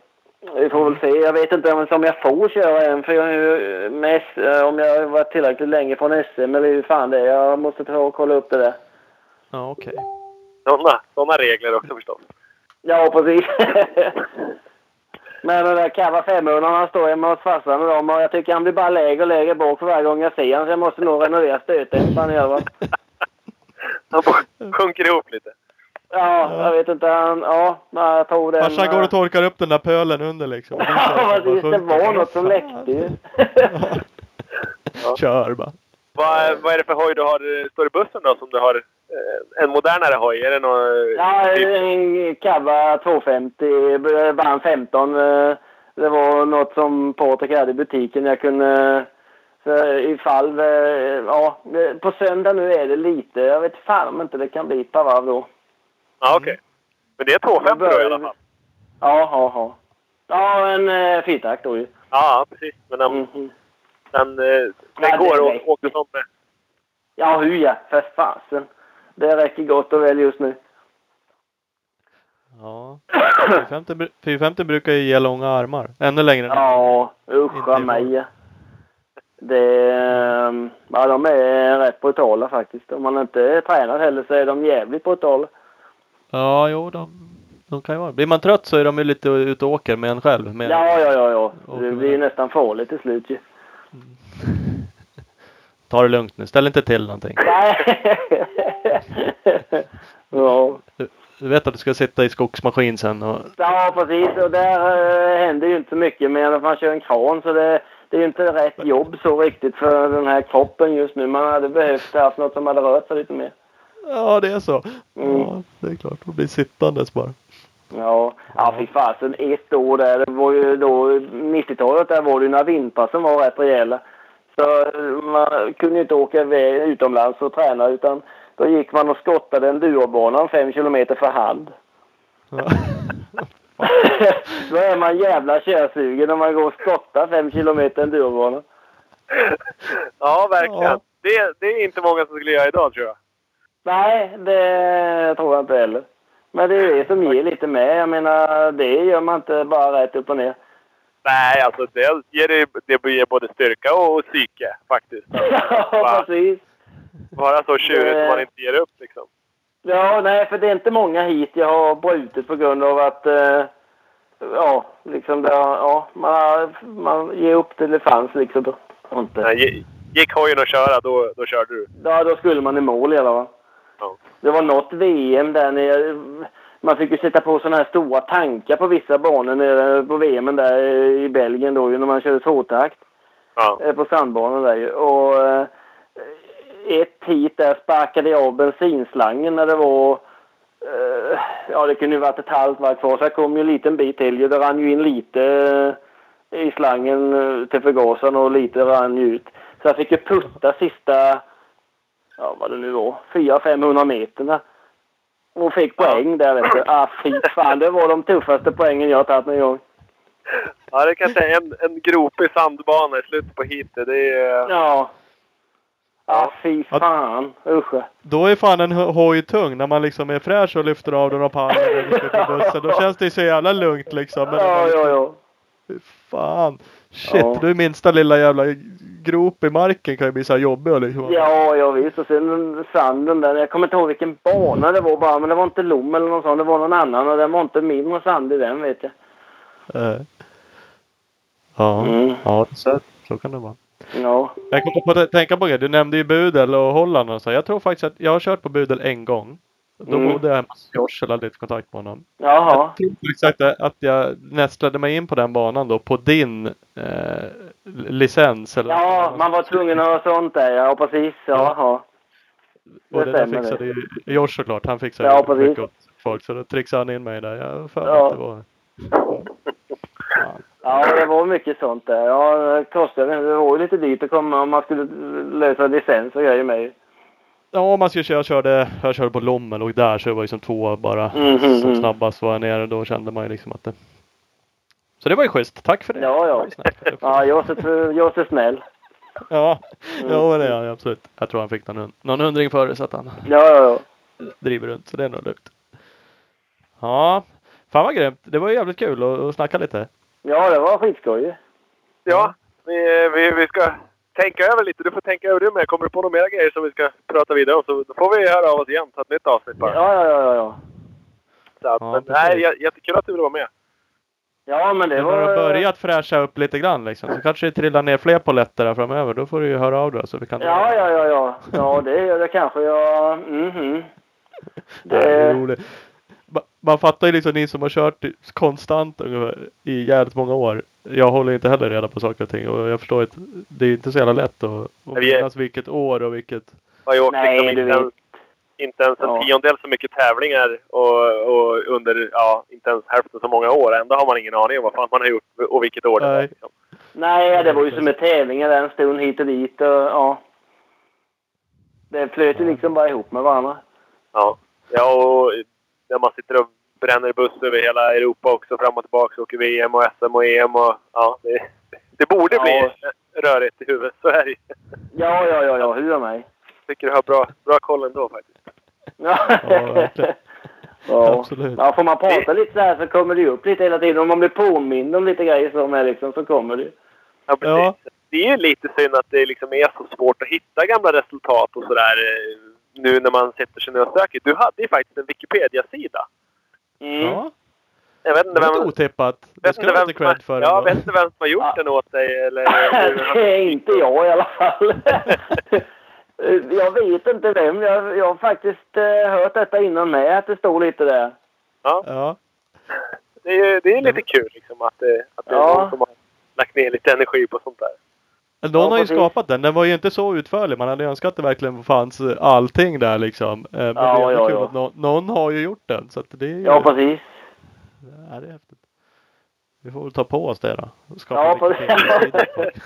Vi får väl se. Jag vet inte om, om jag får köra än för jag är ju med, eh, om jag har varit tillräckligt länge från SM eller hur fan det är. Jag måste ta och kolla upp det där. Ja okej. Sådana, sådana regler också förstås. Ja, precis. Men den där Cava 500 han står hemma hos farsan och dem och jag tycker han blir bara lägre och lägre bak för varje gång jag ser honom så jag måste nog renovera stötdämparen i alla fall. Han sjunker ihop lite. Ja, jag vet inte. Han, ja, jag tror den... Farsan går och torkar upp den där pölen under liksom. Ja, som precis. Det var något som läckte ju. Kör bara. Vad, vad är det för hoj du har? Står i bussen då som du har? eh, En modernare hoj? Är det någon... Ja, en Cava 250, vann 15. eh, Det var något som Patrik hade i butiken. Jag kunde... Så ifall... eh, Ja, eh, på söndag nu är det lite. Jag vet fan om inte det kan bli ett par varv då. Ja, okej. Men det är 250 då i alla fall? Ja, ja, ja. Ja, en eh, fyrtakt då ju. Ja, precis. Men den, Mhm. den, eh, den Ja, går det och räcker. åker som med. Ja, hur ja. För fasen. Det räcker gott och väl just nu. Ja. 450, bru- 450 brukar ju ge långa armar. Ännu längre. än- Ja, uscha mig. Det, ehm, ja, de är rätt brutala faktiskt. Om man inte är tränad heller så är de jävligt brutala. Ja, jo de, de kan ju vara. Blir man trött så är de ju lite ute och åker med en själv. Med, Ja, ja, ja, ja. Det blir nästan farligt till slut ju. Ta det lugnt nu. Ställ inte till någonting. Nej. ja. Du, du vet att du ska sitta i skogsmaskin sen och ja, precis. Och där eh, händer ju inte så mycket mer att man kör en kran. Så det, det är ju inte rätt jobb så riktigt för den här kroppen just nu. Man hade behövt haft något som hade rört sig lite mer. Ja, det är så. Mm. Ja, det är klart. Man blir sittandes bara. Ja, ja fy fasen. Ett år där, det var ju då 90-talet, där var det ju några vintrar som var rätt rejäla. Så eh, man kunde ju inte åka iväg utomlands och träna utan då gick man och skottade en duobana fem kilometer för hand. Ja. då är man jävla körsugen om man går och skottar fem kilometer en duobana. Ja, verkligen. Ja. Det, det är inte många som skulle göra idag tror jag. Nej, det tror jag inte heller. Men det är det som ger lite med. Jag menar, det gör man inte bara rätt upp och ner. Nej, alltså det ger, det, det ger både styrka och psyke faktiskt. ja, Bara, precis. bara så tjurigt som man inte ger upp liksom. Ja, nej, för det är inte många hit jag har brutit på grund av att, eh, ja, liksom det, ja, man, har- man ger upp till det fanns liksom. Inte. Nej, gi- gick hojen att köra, då, då körde du. Ja, då skulle man i mål i alla fall. Ja. Det var något VM där nere. Man fick ju sätta på sådana här stora tankar på vissa banor nere på VM där i Belgien då ju när man körde tvåtakt. Ja. eh, på sandbanan där ju. Och eh, ett hit där sparkade jag av bensinslangen när det var eh, Ja, det kunde ju varit ett halvt varv kvar så jag kom ju en liten bit till. ju. Det rann ju in lite i slangen till förgasaren och lite rann ut. Så jag fick ju putta sista, ja vad det nu var, 400-500 meterna. Och fick poäng där vet du. Ah fy fan, det var de tuffaste poängen jag tagit någon gång. Ja, det kan jag säga. En, en gropig sandbana i slutet på heatet. Det är... Ja. Ah fy fan, usch. Då är fan en ho- hoj tung när man liksom är fräsch och lyfter av den och pallen och lyfter på bussen. Då känns det så jävla lugnt liksom. Men Ja, ja, ja. Fy fan. Shit, Ja. du minsta lilla jävla grop i marken kan ju bli så här jobbig och liksom. Ja, ja visst. Och sen sanden där. Jag kommer inte ihåg vilken bana det var bara. Men det var inte Lom eller någon sån. Det var någon annan. Och det var inte mindre sand i den vet jag. Eh. Ja, Mm. ja så, så kan det vara. Ja. Jag kommer på att tänka på det. Du nämnde ju Budel och Holland och så. Jag tror faktiskt att jag har kört på Budel en gång. Då Mm. bodde jag hemma hos Josh och hade lite kontakt med honom. Jaha. Jag tror faktiskt att, jag nästlade mig in på den banan då på din eh, licens. Eller Ja, man var tvungen att ha sånt där. Ja, precis. Jaha. Och det där stämmer fixade ju Josh såklart. Han fixade Ja, ju precis. mycket åt folk. Så då trixade han in mig där. Jag för Ja. att det var... Ja. Ja, det var mycket sånt där. Ja, det kostade. Det var ju lite dyrt att komma om man skulle lösa licens och grejer med. Ja, man skulle köra, jag körde, jag körde på Lommel och där så jag var liksom två bara. Mhm, Som mhm. snabbast var jag nere. Då kände man ju liksom att det... Så det var ju schysst. Tack för det. Ja, ja. Det ju. Ja, jag är, så- jag är så snäll. Ja, Mm. ja det är absolut. Jag tror han fick någon, hund- någon hundring före så att han Ja, ja, ja. driver runt. Så det är nog lugnt. Ja, fan vad grymt. Det var ju jävligt kul att, att snacka lite. Ja, det var skitskoj. Ja, vi, vi, vi ska tänka över lite. Du får tänka över det med. Kommer du på några mer grejer som vi ska prata vidare om så då får vi höra av oss igen. Ta ett nytt avsnitt bara. Ja, ja, ja, ja. Så att, Ja, men, nej, jättekul att du ville vara med. Ja, men det Det var... har börjat fräscha upp lite grann liksom. Så kanske det trillar ner fler polletter där framöver. Då får du ju höra av dig så vi kan... Ja, ja, ja, ja. Ja, det gör det kanske. Ja, mhm. Det är Det... roligt. Ma- Man fattar ju liksom ni som har kört konstant ungefär i jävligt många år. Jag håller inte heller reda på saker och ting och jag förstår att det är inte så jävla lätt att, är- minnas vilket år och vilket... har ju åkt Nej, liksom du inte, vet. ens, inte ens en Ja. tiondel så mycket tävlingar och, och under ja, inte ens hälften så många år. Ändå har man ingen aning om vad fan man har gjort och vilket år det var. Nej. Liksom. Nej, det var ju som med tävlingar en stund hit och dit och ja. Det flöt ju liksom bara ihop med varandra. Ja. ja, och när man sitter och bränner buss över hela Europa också fram och tillbaka. Åker VM och SM och EM och ja, det, det borde Ja. bli rörigt i huvudet. Så är det. Ja, ja, ja, ja, hur är mig? tycker du har bra, bra koll ändå faktiskt. Ja, ja. Absolut. ja, får man prata lite så här så kommer det ju upp lite hela tiden. Om man blir påmind om lite grejer som är liksom så kommer det. Ja, precis. Ja. Det är ju lite synd att det liksom är så svårt att hitta gamla resultat och sådär eh, nu när man sätter sig ner och söker. Du hade ju faktiskt en Wikipedia-sida. Mm. Ja, Jag vet inte vem... otippat. Det ska du har- cred för. Ja, vet inte vem som har gjort Ja. den åt dig eller... det är inte jag i alla fall. jag vet inte vem. Jag, jag har faktiskt eh, hört detta innan med att det står lite där. Ja, Ja. det är, ju- det är lite kul liksom att, det- att det är Ja. någon som har lagt ner lite energi på sånt där. Någon Ja, har ju skapat den. Den var ju inte så utförlig. Man hade önskat att det verkligen fanns eh, allting där liksom. Eh, Men Ja, det är ja, kul ja. att nå- någon har ju gjort den. Så att det är ju... Ja, precis. Ja, det är häftigt. Vi får väl ta på oss det då. Skapa Ja, precis.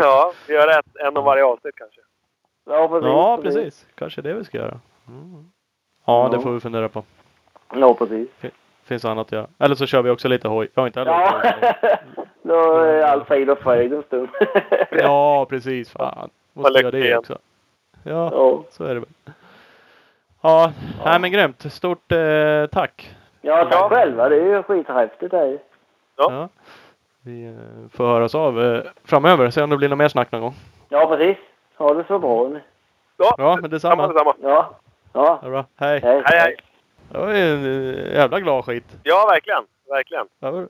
ja, vi gör ett, en om varje avsnitt kanske. Ja, precis. Ja, precis. Kanske det vi ska göra. Mm. Ja, det Ja. får vi fundera på. Ja, precis. Finns annat att göra. Eller så kör vi också lite hoj. Jag har inte heller Ja, då är allt frid och fröjd en stund. Ja, precis. Fan. Måste göra det också. Ja, Ja. så är det väl. Ja, Nej, men grymt. Stort eh, tack. Ja, tack Ja. själva. Det är ju skithäftigt det här. Ja. Ja. Vi eh, får höras av eh, framöver. Se om det blir något mer snack någon gång. Ja, precis. Ha det så bra. Ja, Ja, men detsamma. detsamma. Ja. Ja. Ja, bra. Hej. Hej. Hej, hej. Det var ju en eh, jävla glad skit. Ja, verkligen. Verkligen. Det var...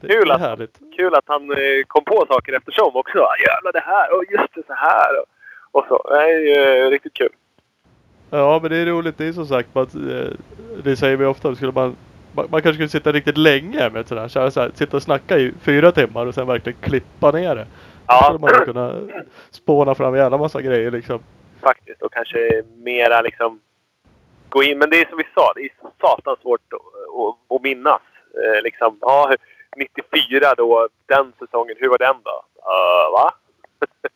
Det Kul att- härligt. Kul att han eh, kom på saker eftersom också. Jävlar det här och just det så här. Och, och så. Det är ju riktigt kul. Ja, men det är roligt. Det är som sagt eh, det säger vi ofta. Skulle man, man, man kanske skulle sitta riktigt länge med sådär. Så här, så här, sitta och snacka i fyra timmar och sen verkligen klippa ner det. Då skulle man kunna spåna fram en jävla massa grejer liksom. faktiskt. Och kanske mera liksom gå in. Men det är som vi sa, det är satans svårt att, att, minnas. Eh, liksom, ja, 94 då, den säsongen, hur var den då? Uh, va?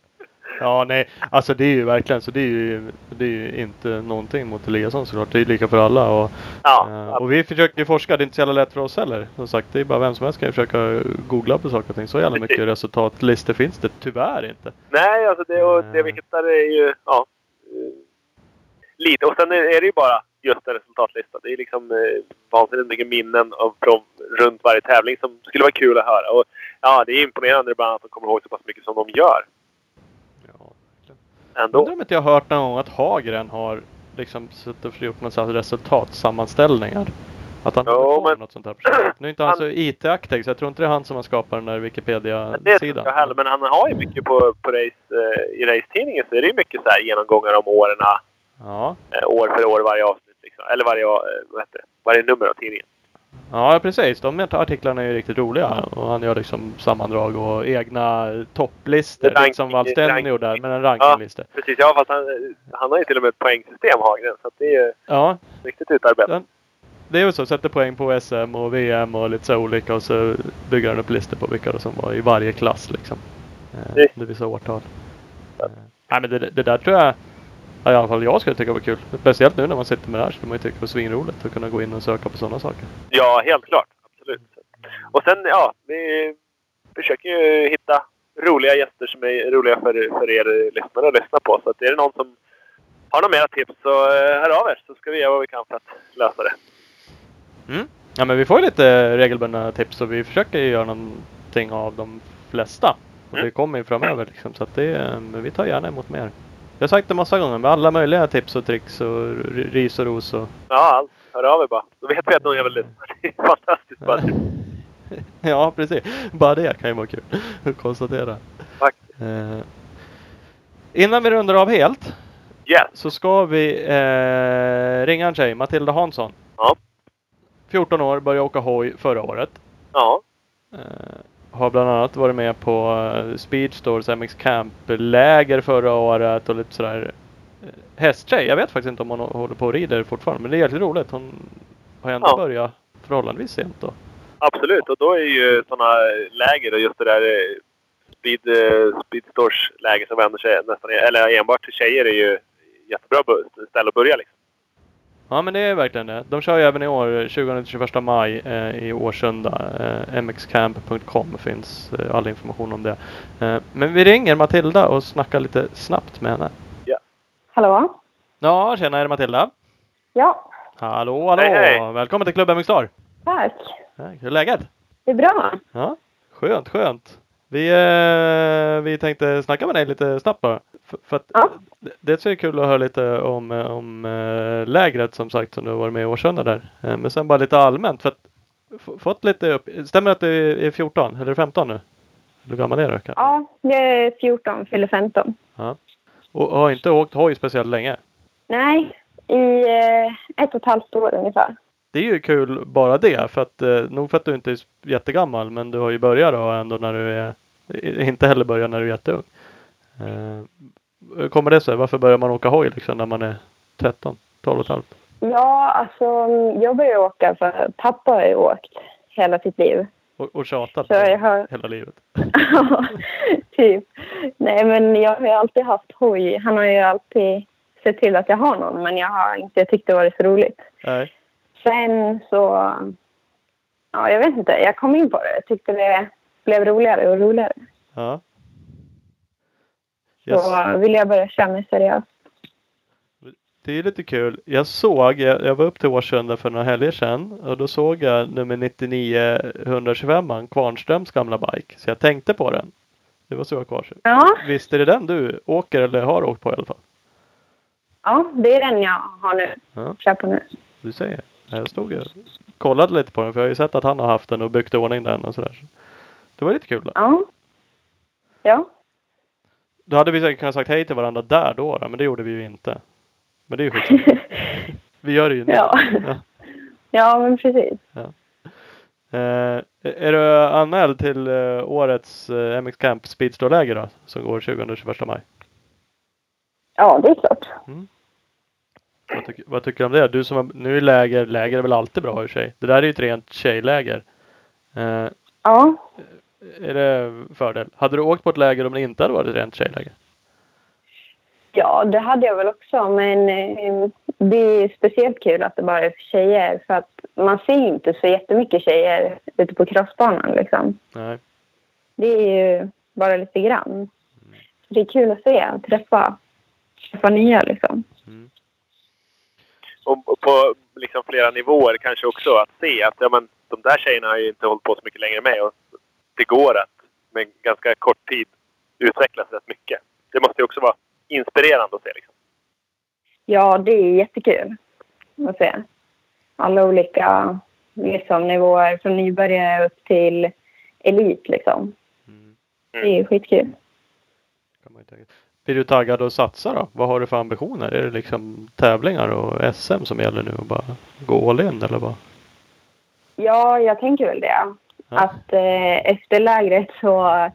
Ja, nej. Alltså det är ju verkligen så. Det är ju, det är ju inte någonting mot Eliasson såklart. Det är lika för alla. Och, Ja, eh, och vi försöker ju forska. Det är inte så jävla lätt för oss heller. Som sagt, det är bara vem som helst kan ju försöka googla på saker och ting. Så jävla mycket resultatlistor finns det tyvärr inte. Nej, alltså det, och det vi hittar är ju ja, eh, lite. Och sen är det ju bara just en resultatlista. Det är liksom eh, vansinnigt mycket minnen av, från, runt varje tävling som skulle vara kul att höra. Och ja, det är imponerande ibland att de kommer ihåg så pass mycket som de gör Ja, verkligen. ändå. Undrar om inte jag har hört någon gång att Hagren har liksom suttit och gjort här resultatsammanställningar. Att han Jo, men- något sånt här projekt. Nu är inte han Han- så IT-aktig så jag tror inte det är han som har skapat den där Men Det tror Wikipedia-sidan. jag heller, men han har ju mycket på, på race, eh, i racetidningen så är det ju mycket så här genomgångar om åren, Ja. eh, år för år, varje avsnitt. Liksom. Eller varje, eh, vad heter det? varje nummer av tidningen. ja, precis. De artiklarna är ju riktigt roliga. Och han gör liksom sammandrag och egna topplistor. Ranking- Lite som Wallsten gjorde där med en rankinglista. Precis, ja fast han, han har ju till och med ett poängsystem Hagren. Så att det är ju Ja, riktigt utarbetat. det är ju så. Sätter poäng på SM och VM och lite så olika och så bygger han upp listor på vilka som var i varje klass liksom. Eh, Det- Det vissa årtal. Eh, Nej men det, det där tror jag ja, i alla fall jag skulle tycka var kul. Speciellt nu när man sitter med det här skulle man ju tycka det var svinroligt att kunna gå in och söka på sådana saker. Ja, helt klart. Absolut. Och sen, ja, vi försöker ju hitta roliga gäster som är roliga för, för er lyssnare att lyssna på. Så att är det någon som har några mera tips så eh, hör av er så ska vi göra vad vi kan för att lösa det. Mm. Ja men vi får ju lite regelbundna tips och vi försöker ju göra någonting av de flesta. Och Mm. det kommer ju framöver liksom. Så att det, eh, vi tar gärna emot mer. Jag har sagt det massa gånger med alla möjliga tips och tricks och ris och ros och Ja, allt. Hör av er bara. Då vet vi att någon jävel lyssnar. Det är fantastiskt. Bara. Ja, precis. Bara det kan ju vara kul att konstatera. Faktiskt. Eh, innan vi rundar av helt Yes. så ska vi eh, ringa en tjej, Matilda Hansson. Ja. 14 år, började åka hoj förra året. Ja. Eh, har bland annat varit med på eh, Speedstores MX Camp-läger förra året och lite sådär. Eh, hästtjej, jag vet faktiskt inte om hon håller på och rider fortfarande men det är jäkligt roligt. Hon har ändå Ja. börjat förhållandevis sent då. Absolut. Och då är ju sådana läger och just det där eh, speed, speedstores läger som vänder sig nästan eller enbart till tjejer är ju jättebra ställe att börja liksom. Ja men det är verkligen det. De kör ju även i år 20-21 maj eh, i Årsunda. Eh, mxcamp.com finns eh, all information om det. Eh, men vi ringer Matilda och snackar lite snabbt med henne. Hallå? Ja, tjena är det Matilda? Ja, Hallå, hallå! Hej, hej. Välkommen till Klubb MX Star! tack. Ja, Hur är läget? Det är bra. Ja, skönt, skönt. Vi, eh, vi tänkte snacka med dig lite snabbt bara. För, för att Ja. det, är kul att höra lite om, eh, om eh, lägret som sagt som du har varit med i Årsunda där. Eh, men sen bara lite allmänt. För att, fått lite upp, stämmer att du är 14 eller 15 nu? Hur gammal är du? kanske? Ja, jag är 14, fyller 15. Och har inte åkt hoj speciellt länge. Nej, i eh, ett och ett halvt år ungefär. Det är ju kul bara det. För att, eh, nog för att du inte är jättegammal men du har ju börjat då ändå när du är inte heller börjat när du är jätteung. Eh, hur kommer det sig? Varför börjar man åka hoj liksom när man är 13, 12 och ett halvt? Ja, alltså jag började åka för pappa har ju åkt hela sitt liv. Och, och tjatat jag har, hela livet. Ja, typ. Nej, men jag har ju alltid haft hoj. Han har ju alltid sett till att jag har någon, men jag har inte tyckt det varit så roligt. Nej. Sen så, ja, jag vet inte, jag kom in på det. Jag tyckte det blev roligare och roligare. Ja. Yes. Så ville jag börja köra mer seriöst. Det är lite kul. Jag såg, jag, jag var upp till Årsunda för några helger sedan och då såg jag nummer 99 125 Kvarnströms gamla bike. Så jag tänkte på den. Det var så jag kvar. Ja, Visst är det den du åker eller har åkt på i alla fall? ja, det är den jag har nu. Ja. Kör på nu. Du säger. Jag stod och kollade lite på den för jag har ju sett att han har haft den och byggt i ordning den och sådär. Det var lite kul. Ja. Ja. då hade vi säkert kunnat sagt hej till varandra där då, då men det gjorde vi ju inte. Men det är ju skitsamma. Vi gör det ju nu. Ja. Ja. Ja, men precis. Eh, är du anmäld till eh, årets eh, MX Camp Speedstore-läger då? Som går 20-21 maj? Ja, det är klart. Vad, tycker- vad tycker du om det? Du som har, nu är läger, läger är väl alltid bra i och sig. Det där är ju ett rent tjejläger. Eh, Ja, är det fördel? Hade du åkt på ett läger om det inte hade varit ett rent tjejläger? ja det hade jag väl också. Men eh, det är speciellt kul att det bara är för tjejer. För att man ser ju inte så jättemycket tjejer ute på crossbanan. Liksom. Nej. Det är ju bara lite grann. Det är kul att se och träffa, träffa nya liksom. Och, och på liksom flera nivåer kanske också att se att ja, men, de där tjejerna har ju inte hållit på så mycket längre med. Och det går att med ganska kort tid utvecklas rätt mycket. Det måste ju också vara inspirerande att se. Liksom. Ja, det är jättekul att se. Alla olika liksom, nivåer från nybörjare upp till elit liksom. Mm. Det är skitkul. Blir du taggad att satsa då? Vad har du för ambitioner? Är det liksom tävlingar och SM som gäller nu och bara gå all in eller vad? Ja, jag tänker väl det. Ja. Att eh, efter lägret så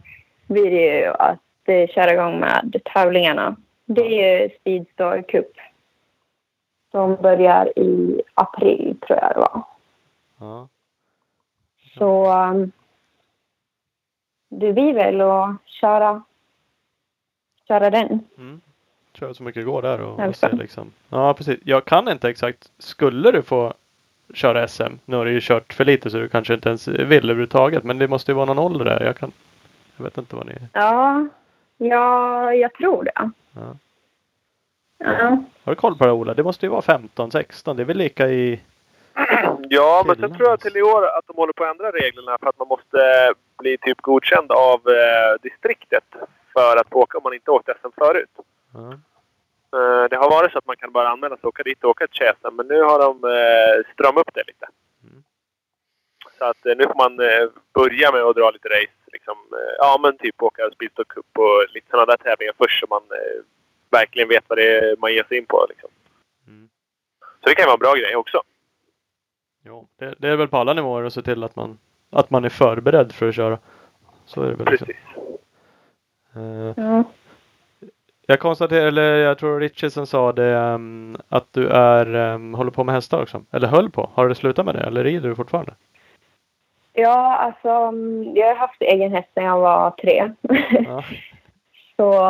blir det ju att eh, köra igång med tävlingarna. Det är ju Speedstore Cup. Som börjar i april tror jag det var. Ja. Så um, det blir väl att köra, köra den. Mm. Kör så mycket det går där och, och se liksom. Ja precis. Jag kan inte exakt. Skulle du få köra SM? Nu har du ju kört för lite så du kanske inte ens vill överhuvudtaget. Men det måste ju vara någon ålder där. Jag kan. Jag vet inte vad ni. Ja, ja jag tror det. Ja. Ja. Har du koll på det Ola? Det måste ju vara 15, 16. Det är väl lika i. Ja, men sen tror jag till i år att de håller på att ändra reglerna för att man måste bli typ godkänd av eh, distriktet för att få åka om man inte åkt SM förut. Ja. Eh, det har varit så att man kan bara anmäla sig och åka dit och åka ett tjej men nu har de eh, stramat upp det lite. Mm. Så att eh, nu får man eh, börja med att dra lite race. Liksom, ja, men typ åka Speedstore Cup och lite sådana där tävlingar först så man verkligen vet vad det är man ger sig in på. Liksom. Mm. Så det kan ju vara en bra grej också. Jo, det, det är väl på alla nivåer att se till att man, att man är förberedd för att köra. Så är det väl. Liksom. Precis. Eh, Ja. Jag konstaterar, eller jag tror Richardson sa det, ehm, att du är, um, håller på med hästar också. Eller höll på. Har du slutat med det? Eller rider du fortfarande? ja, alltså mm, jag har haft egen häst sedan jag var tre. Ja. Så,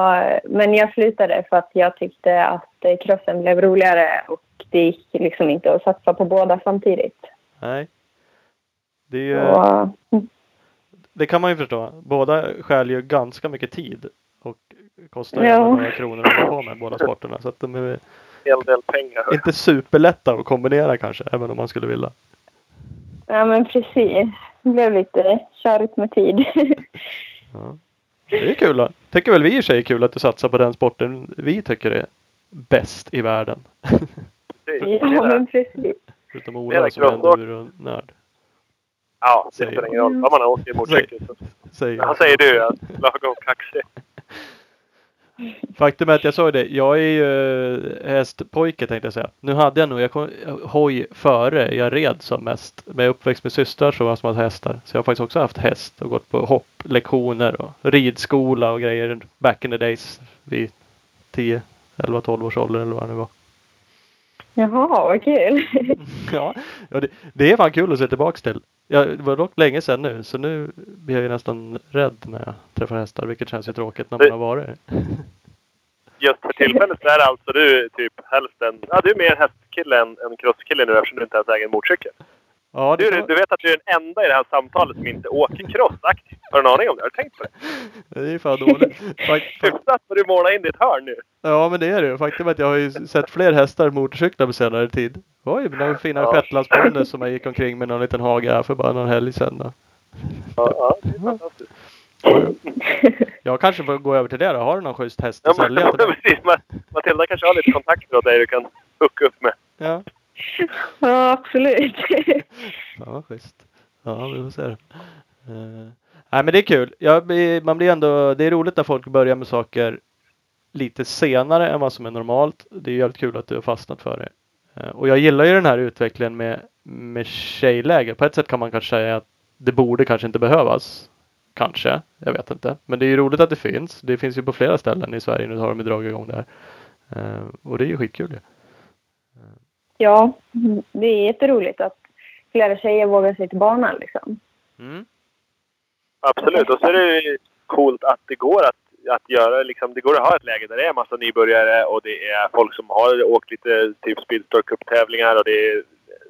men jag slutade för att jag tyckte att eh, crossen blev roligare och det gick liksom inte att satsa på båda samtidigt. Nej. Det, ju, Så, det kan man ju förstå. Båda stjäl ju ganska mycket tid. Och kostar Ja. några kronor att hålla på med båda sporterna. Så att de är En hel del pengar. inte superlätta att kombinera kanske. Även om man skulle vilja. ja, men precis. Det blev lite körigt med tid. Ja. Det är kul. Då. Tycker väl vi i sig är kul att du satsar på den sporten vi tycker är bäst i världen. Ja, men precis. Förutom Det är Ola som är en ur-nörd. Ja, det spelar ingen roll. Vad man har åkt i motorcykel. så- Säger Han säger du att lagom kaxig. Faktum är att jag sa det. Jag är ju eh, hästpojke tänkte jag säga. Nu hade jag nog jag kom, eh, hoj före jag red som mest. Men jag är uppväxt med systrar som har som hade hästar. Så jag har faktiskt också haft häst och gått på hopplektioner och ridskola och grejer back in the days. Vid 10, 11, 12 års ålder eller vad det nu var. Jaha, vad kul. Ja, det, det är fan kul att se tillbaks till. Ja, det var dock länge sedan nu så nu blir jag ju nästan rädd när jag träffar hästar vilket känns ju tråkigt när man har varit. Just för tillfället så är det alltså du typ hälften... Ja, du är mer en hästkille än en crosskille nu eftersom du inte ens äger en motorcykel. Ja, det, Du, du vet att du är den enda i det här samtalet som inte åker cross aktivt. Har du en aning om det? Har du tänkt på det? det är ju fan dåligt. Hyfsat vad du målar in ditt hörn nu. Ja men det är det ju. Faktum är att jag har ju sett fler hästar motorcyklar på senare tid. Oj, några fina Ja. shetlandsponnyer som jag gick omkring med någon liten hage här för bara någon helg sedan. Ja, ja det är fantastiskt. Jag kanske får gå över till det då. Har du någon schysst häst Ja, att men, sälja Matilda kanske har lite kontakter åt dig du kan hooka upp med. Ja. Ja, absolut. ja, schysst. Ja, vi får se. Uh, nej men det är kul. Jag, man blir ändå, det är roligt när folk börjar med saker lite senare än vad som är normalt. Det är jävligt kul att du har fastnat för det. Uh, och jag gillar ju den här utvecklingen med, med tjejläger. På ett sätt kan man kanske säga att det borde kanske inte behövas. Kanske, jag vet inte. Men det är ju roligt att det finns. Det finns ju på flera ställen i Sverige. Nu har de ju dragit igång det här. Uh, och det är ju skitkul ju. Ja, det är jätteroligt att flera tjejer vågar sig till banan liksom. Mm. Absolut. Och så är det ju coolt att det går att, att göra liksom, det går att ha ett läge där det är massa nybörjare och det är folk som har åkt lite typ Speedstore Cup-tävlingar och det är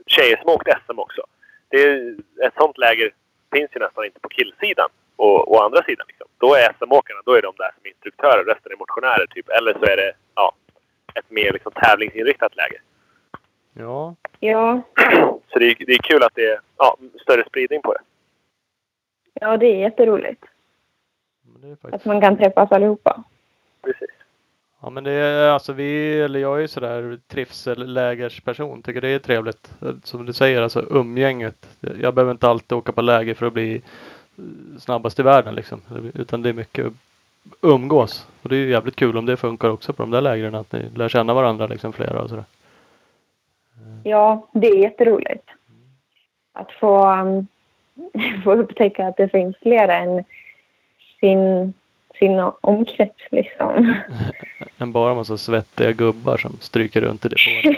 tjejer som har åkt SM också. Det är, ett sånt läge finns ju nästan inte på killsidan. Och å andra sidan, liksom, då är SM-åkarna då är de där som instruktörer, resten är motionärer typ. Eller så är det ja, ett mer liksom, tävlingsinriktat läge. Ja, Ja, Så det är, det är kul att det är ja, större spridning på det. ja det är jätteroligt men det är att faktiskt. man kan träffas allihopa. Precis. Ja men det är alltså vi, eller jag är ju sådär trivsellägersperson. Tycker det är trevligt. Som du säger, alltså umgänget. Jag behöver inte alltid åka på läger för att bli eh, snabbast i världen liksom. Utan det är mycket umgås. Och det är ju jävligt kul om det funkar också på de där lägren. Att ni lär känna varandra liksom flera och sådär. Ja, det är jätteroligt. Att få, um, få upptäcka att det finns fler än sin, sin omkrets liksom. Än bara massa svettiga gubbar som stryker runt i depån.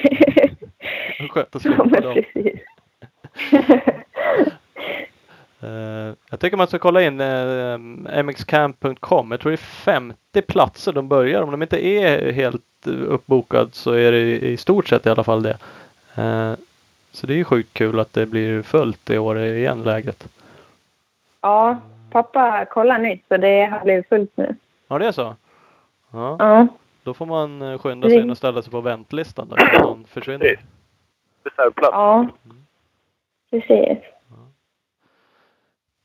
Och sköter sig ja, men precis. Eh, jag tycker man ska kolla in uh, mxcamp.com. Jag tror det är 50 platser de börjar. Om de inte är helt uh, uppbokad så är det i stort sett i alla fall det. Eh, så det är ju sjukt kul att det blir fullt i år igen lägret. Ja, pappa kollar nytt så det har blivit fullt nu. Ja det är så? Ja, Ja, då får man eh, skynda sig in och ställa sig på väntlistan då innan någon försvinner. Precis. Reservplats. ja. Precis.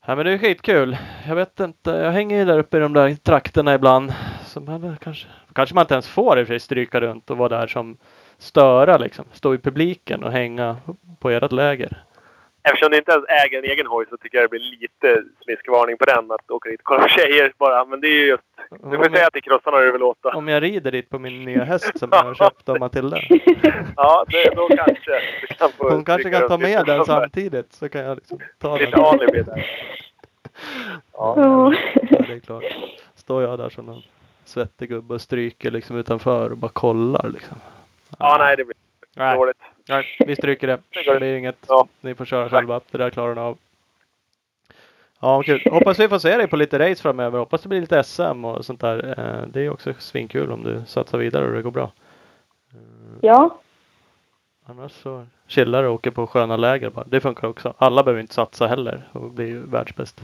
Ja men det är skitkul. Jag vet inte, jag hänger ju där uppe i de där trakterna ibland. Så man kanske, kanske man inte ens får i och för sig stryka runt och vara där som störa liksom. Stå i publiken och hänga på ert läger. Eftersom du inte ens äger en egen hoj så tycker jag det blir lite smiskvarning på den. Att åka dit och kolla på tjejer bara. Men det är ju just... Du får säga till krossarna hur du vill låta. om jag rider dit på min nya häst som jag har köpt av Matilda. Ja, det, då kanske du kan få Hon kanske kan ta lite med den samtidigt så kan jag liksom ta Lite den. alibi där. Ja. Ja. Ja, det är klart. Står jag där som någon svettig gubbe och stryker liksom utanför och bara kollar liksom. Ja, nej det blir Nej. dåligt. Nej, vi stryker det. Det är inget. Ja. Ni får köra själva. Det där klarar ni av. Ja, kul. Hoppas vi får se dig på lite race framöver. Hoppas det blir lite SM och sånt där. Eh, Det är också svinkul om du satsar vidare och det går bra. ja, Annars så chillar du och åker på sköna läger bara. Det funkar också. Alla behöver inte satsa heller och bli världsbäst.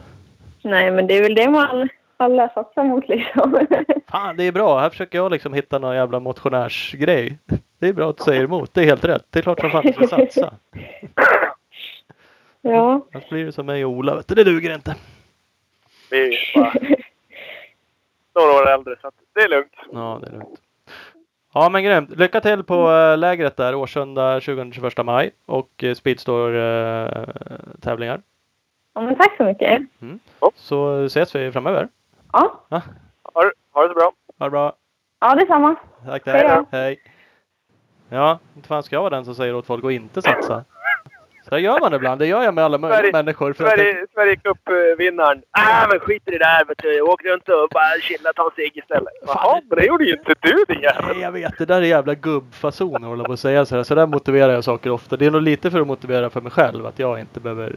nej men det är väl det man alla satsar mot liksom. Fan, det är bra. Här försöker jag liksom hitta någon jävla motionärsgrej. Det är bra att du säger emot. Det är helt rätt. Det är klart som fan ska satsa. ja. Annars blir det som mig och Ola. Vet du. Det duger inte. Vi är ju bara några år äldre så att det är lugnt. Ja, det är lugnt. Ja, men grymt. Lycka till på äh, lägret där Årsunda 20-21 maj och äh, Speedstore-tävlingar. ja men tack så mycket. Så ses vi framöver. Ja, Ha, det- ha det så bra. Ha det bra. ja detsamma. Tack, Hej tack. då. Hej. Ja, inte fan ska jag vara den som säger åt folk att inte satsa. Så gör man ibland. Det gör jag med alla möjliga Sverige- människor. För tänker, Sverige, Cup-vinnaren. Ah, men skit i det där vet du. Åk runt och bara chilla, ta en cigg istället. Jaha, men det gjorde ju inte du din jävel. Nej, jag vet. Det där är jävla gubbfason hålla på att säga sådär. Så där motiverar jag saker ofta. Det är nog lite för att motivera för mig själv. Att jag inte behöver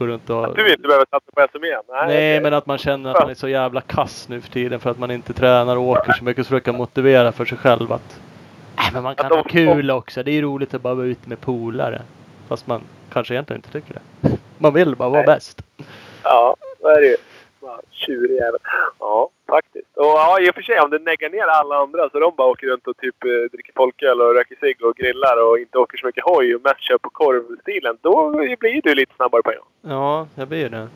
gå runt och... Att du inte behöver satsa på SM igen. Nej, Nej, det- men att man känner att man är så jävla kass nu för tiden för att man inte tränar och åker så mycket. Så försöker motivera för sig själv att Nej, men man kan Att de- ha kul också. Det är roligt att bara vara ute med polare. Fast man kanske egentligen inte tycker det. Man vill bara vara Nej. bäst. Ja, så är det ju. Tjurig jävel. Ja, faktiskt. Och ja, i och för sig om du neggar ner alla andra så de bara åker runt och typ eh, dricker folköl och röker cigg och grillar och inte åker så mycket hoj och mest kör på korvstilen. Då blir du lite snabbare på en gång. Ja, jag blir det.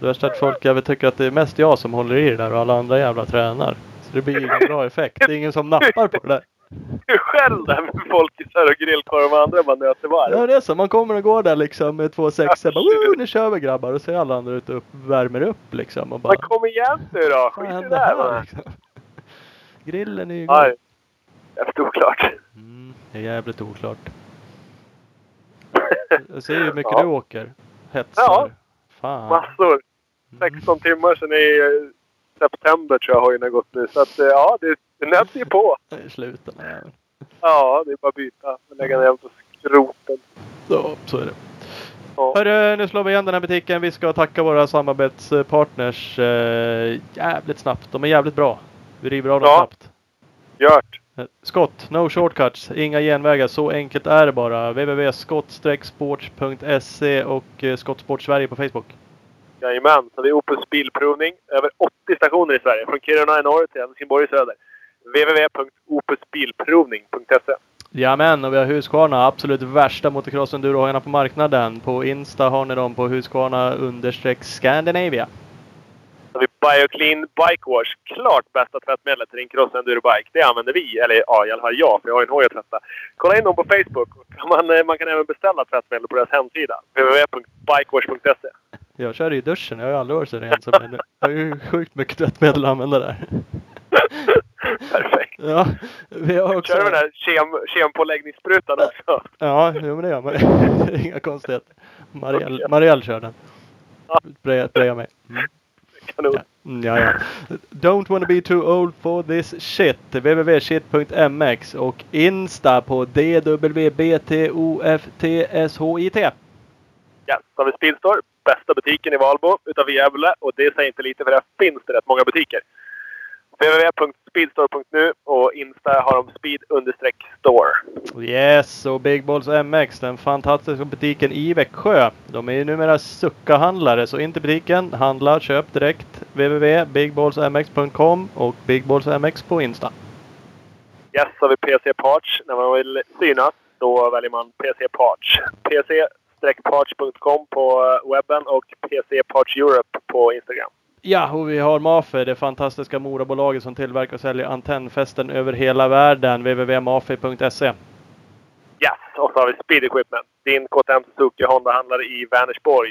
Det värsta är att folk jag tycker att det är mest jag som håller i det där och alla andra jävla tränar. Så det blir ingen bra effekt. Det är ingen som nappar på det där. Du själv där med folkisar och grillkorv och andra bara nöter varv. Ja det är så. Man kommer och går där liksom med två sexor. Bara Woo, nu kör vi grabbar. Och så är alla andra ute och värmer upp liksom. Och bara. Men kom igen nu då! Skit i det där va. liksom? Grillen är ju Ja, jävligt oklart. Mm, det är jävligt oklart. Jag ser ju hur mycket Ja. du åker. Hetsar. Ja. Fan. Massor. 16 timmar sedan i eh, september tror jag hojen har gått nu. Så att eh, ja, det, det nöts ju på. I slutet. jävel. Ja, det är bara att byta. Lägga ner på skroten. Så, så är det. Ja. Hörru, nu slår vi igen den här butiken. Vi ska tacka våra samarbetspartners eh, jävligt snabbt. De är jävligt bra. Vi river av dem Ja. snabbt. Gjort. Eh, Skott, no shortcuts, inga genvägar. Så enkelt är det bara. www.skott-sports.se och eh, Skottsport Sverige på Facebook. Jajamän, så det är Opus Bilprovning. Över 80 stationer i Sverige. Från Kiruna i norr till Helsingborg i söder. www.opusbilprovning.se Jajamän, och vi har Husqvarna, absolut värsta motocross-endurohojarna på marknaden. På Insta har ni dem på Husqvarna understreck Scandinavia. Så har vi Bioclean Bike Wash. Klart bästa tvättmedlet till din cross endurobike. Det använder vi. Eller ja, i alla fall jag, för jag har en hoj att tvätta. Kolla in dem på Facebook. Man, eh, man kan även beställa tvättmedel på deras hemsida. www.bikewash.se Jag kör i duschen, jag har ju aldrig varit så ren som jag nu. Jag har ju sjukt mycket tvättmedel att använda där. Perfekt. Ja, vi har också... Kör du den där kem, kempåläggningssprutan också? Ja, jo, men det gör man. Inga konstigheter. Marielle, Marielle kör den. Spraya, spraya mig. Mm. Kanon. Ja. Mm, ja, ja. Don't wanna be too old for this shit. www.shit.mx och Insta på DWBTOFTSHIT. Ja, så har vi Speedstore. Bästa butiken i Valbo utav Gävle. Och det säger inte lite för där finns det rätt många butiker. www.speedstore.nu och Insta har de speed-store. Yes, och Big Balls MX, den fantastiska butiken i Växjö. De är ju numera Succa-handlare, så in till butiken, handla, köp direkt. www.bigballsmx.com och bigballsmx på Insta. Yes, så har vi PC Parts. När man vill synas, då väljer man PC Parts. PC-parts.com på webben och PC Parts Europe på Instagram. Ja, och vi har Mafe, det fantastiska Morabolaget som tillverkar och säljer antennfästen över hela världen. www.mafe.se. Yes, och så har vi Speed Equipment. Din KTM Suzuki Honda-handlare i Vänersborg.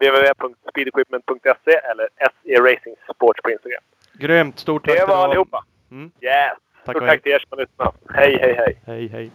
www.speedequipment.se eller SE Racing Sports på Instagram. Grymt! Stort tack Det var allihopa. Mm. Yes! Tack Stort tack till er som har lyssnat. Hej, hej, hej! Hej, hej!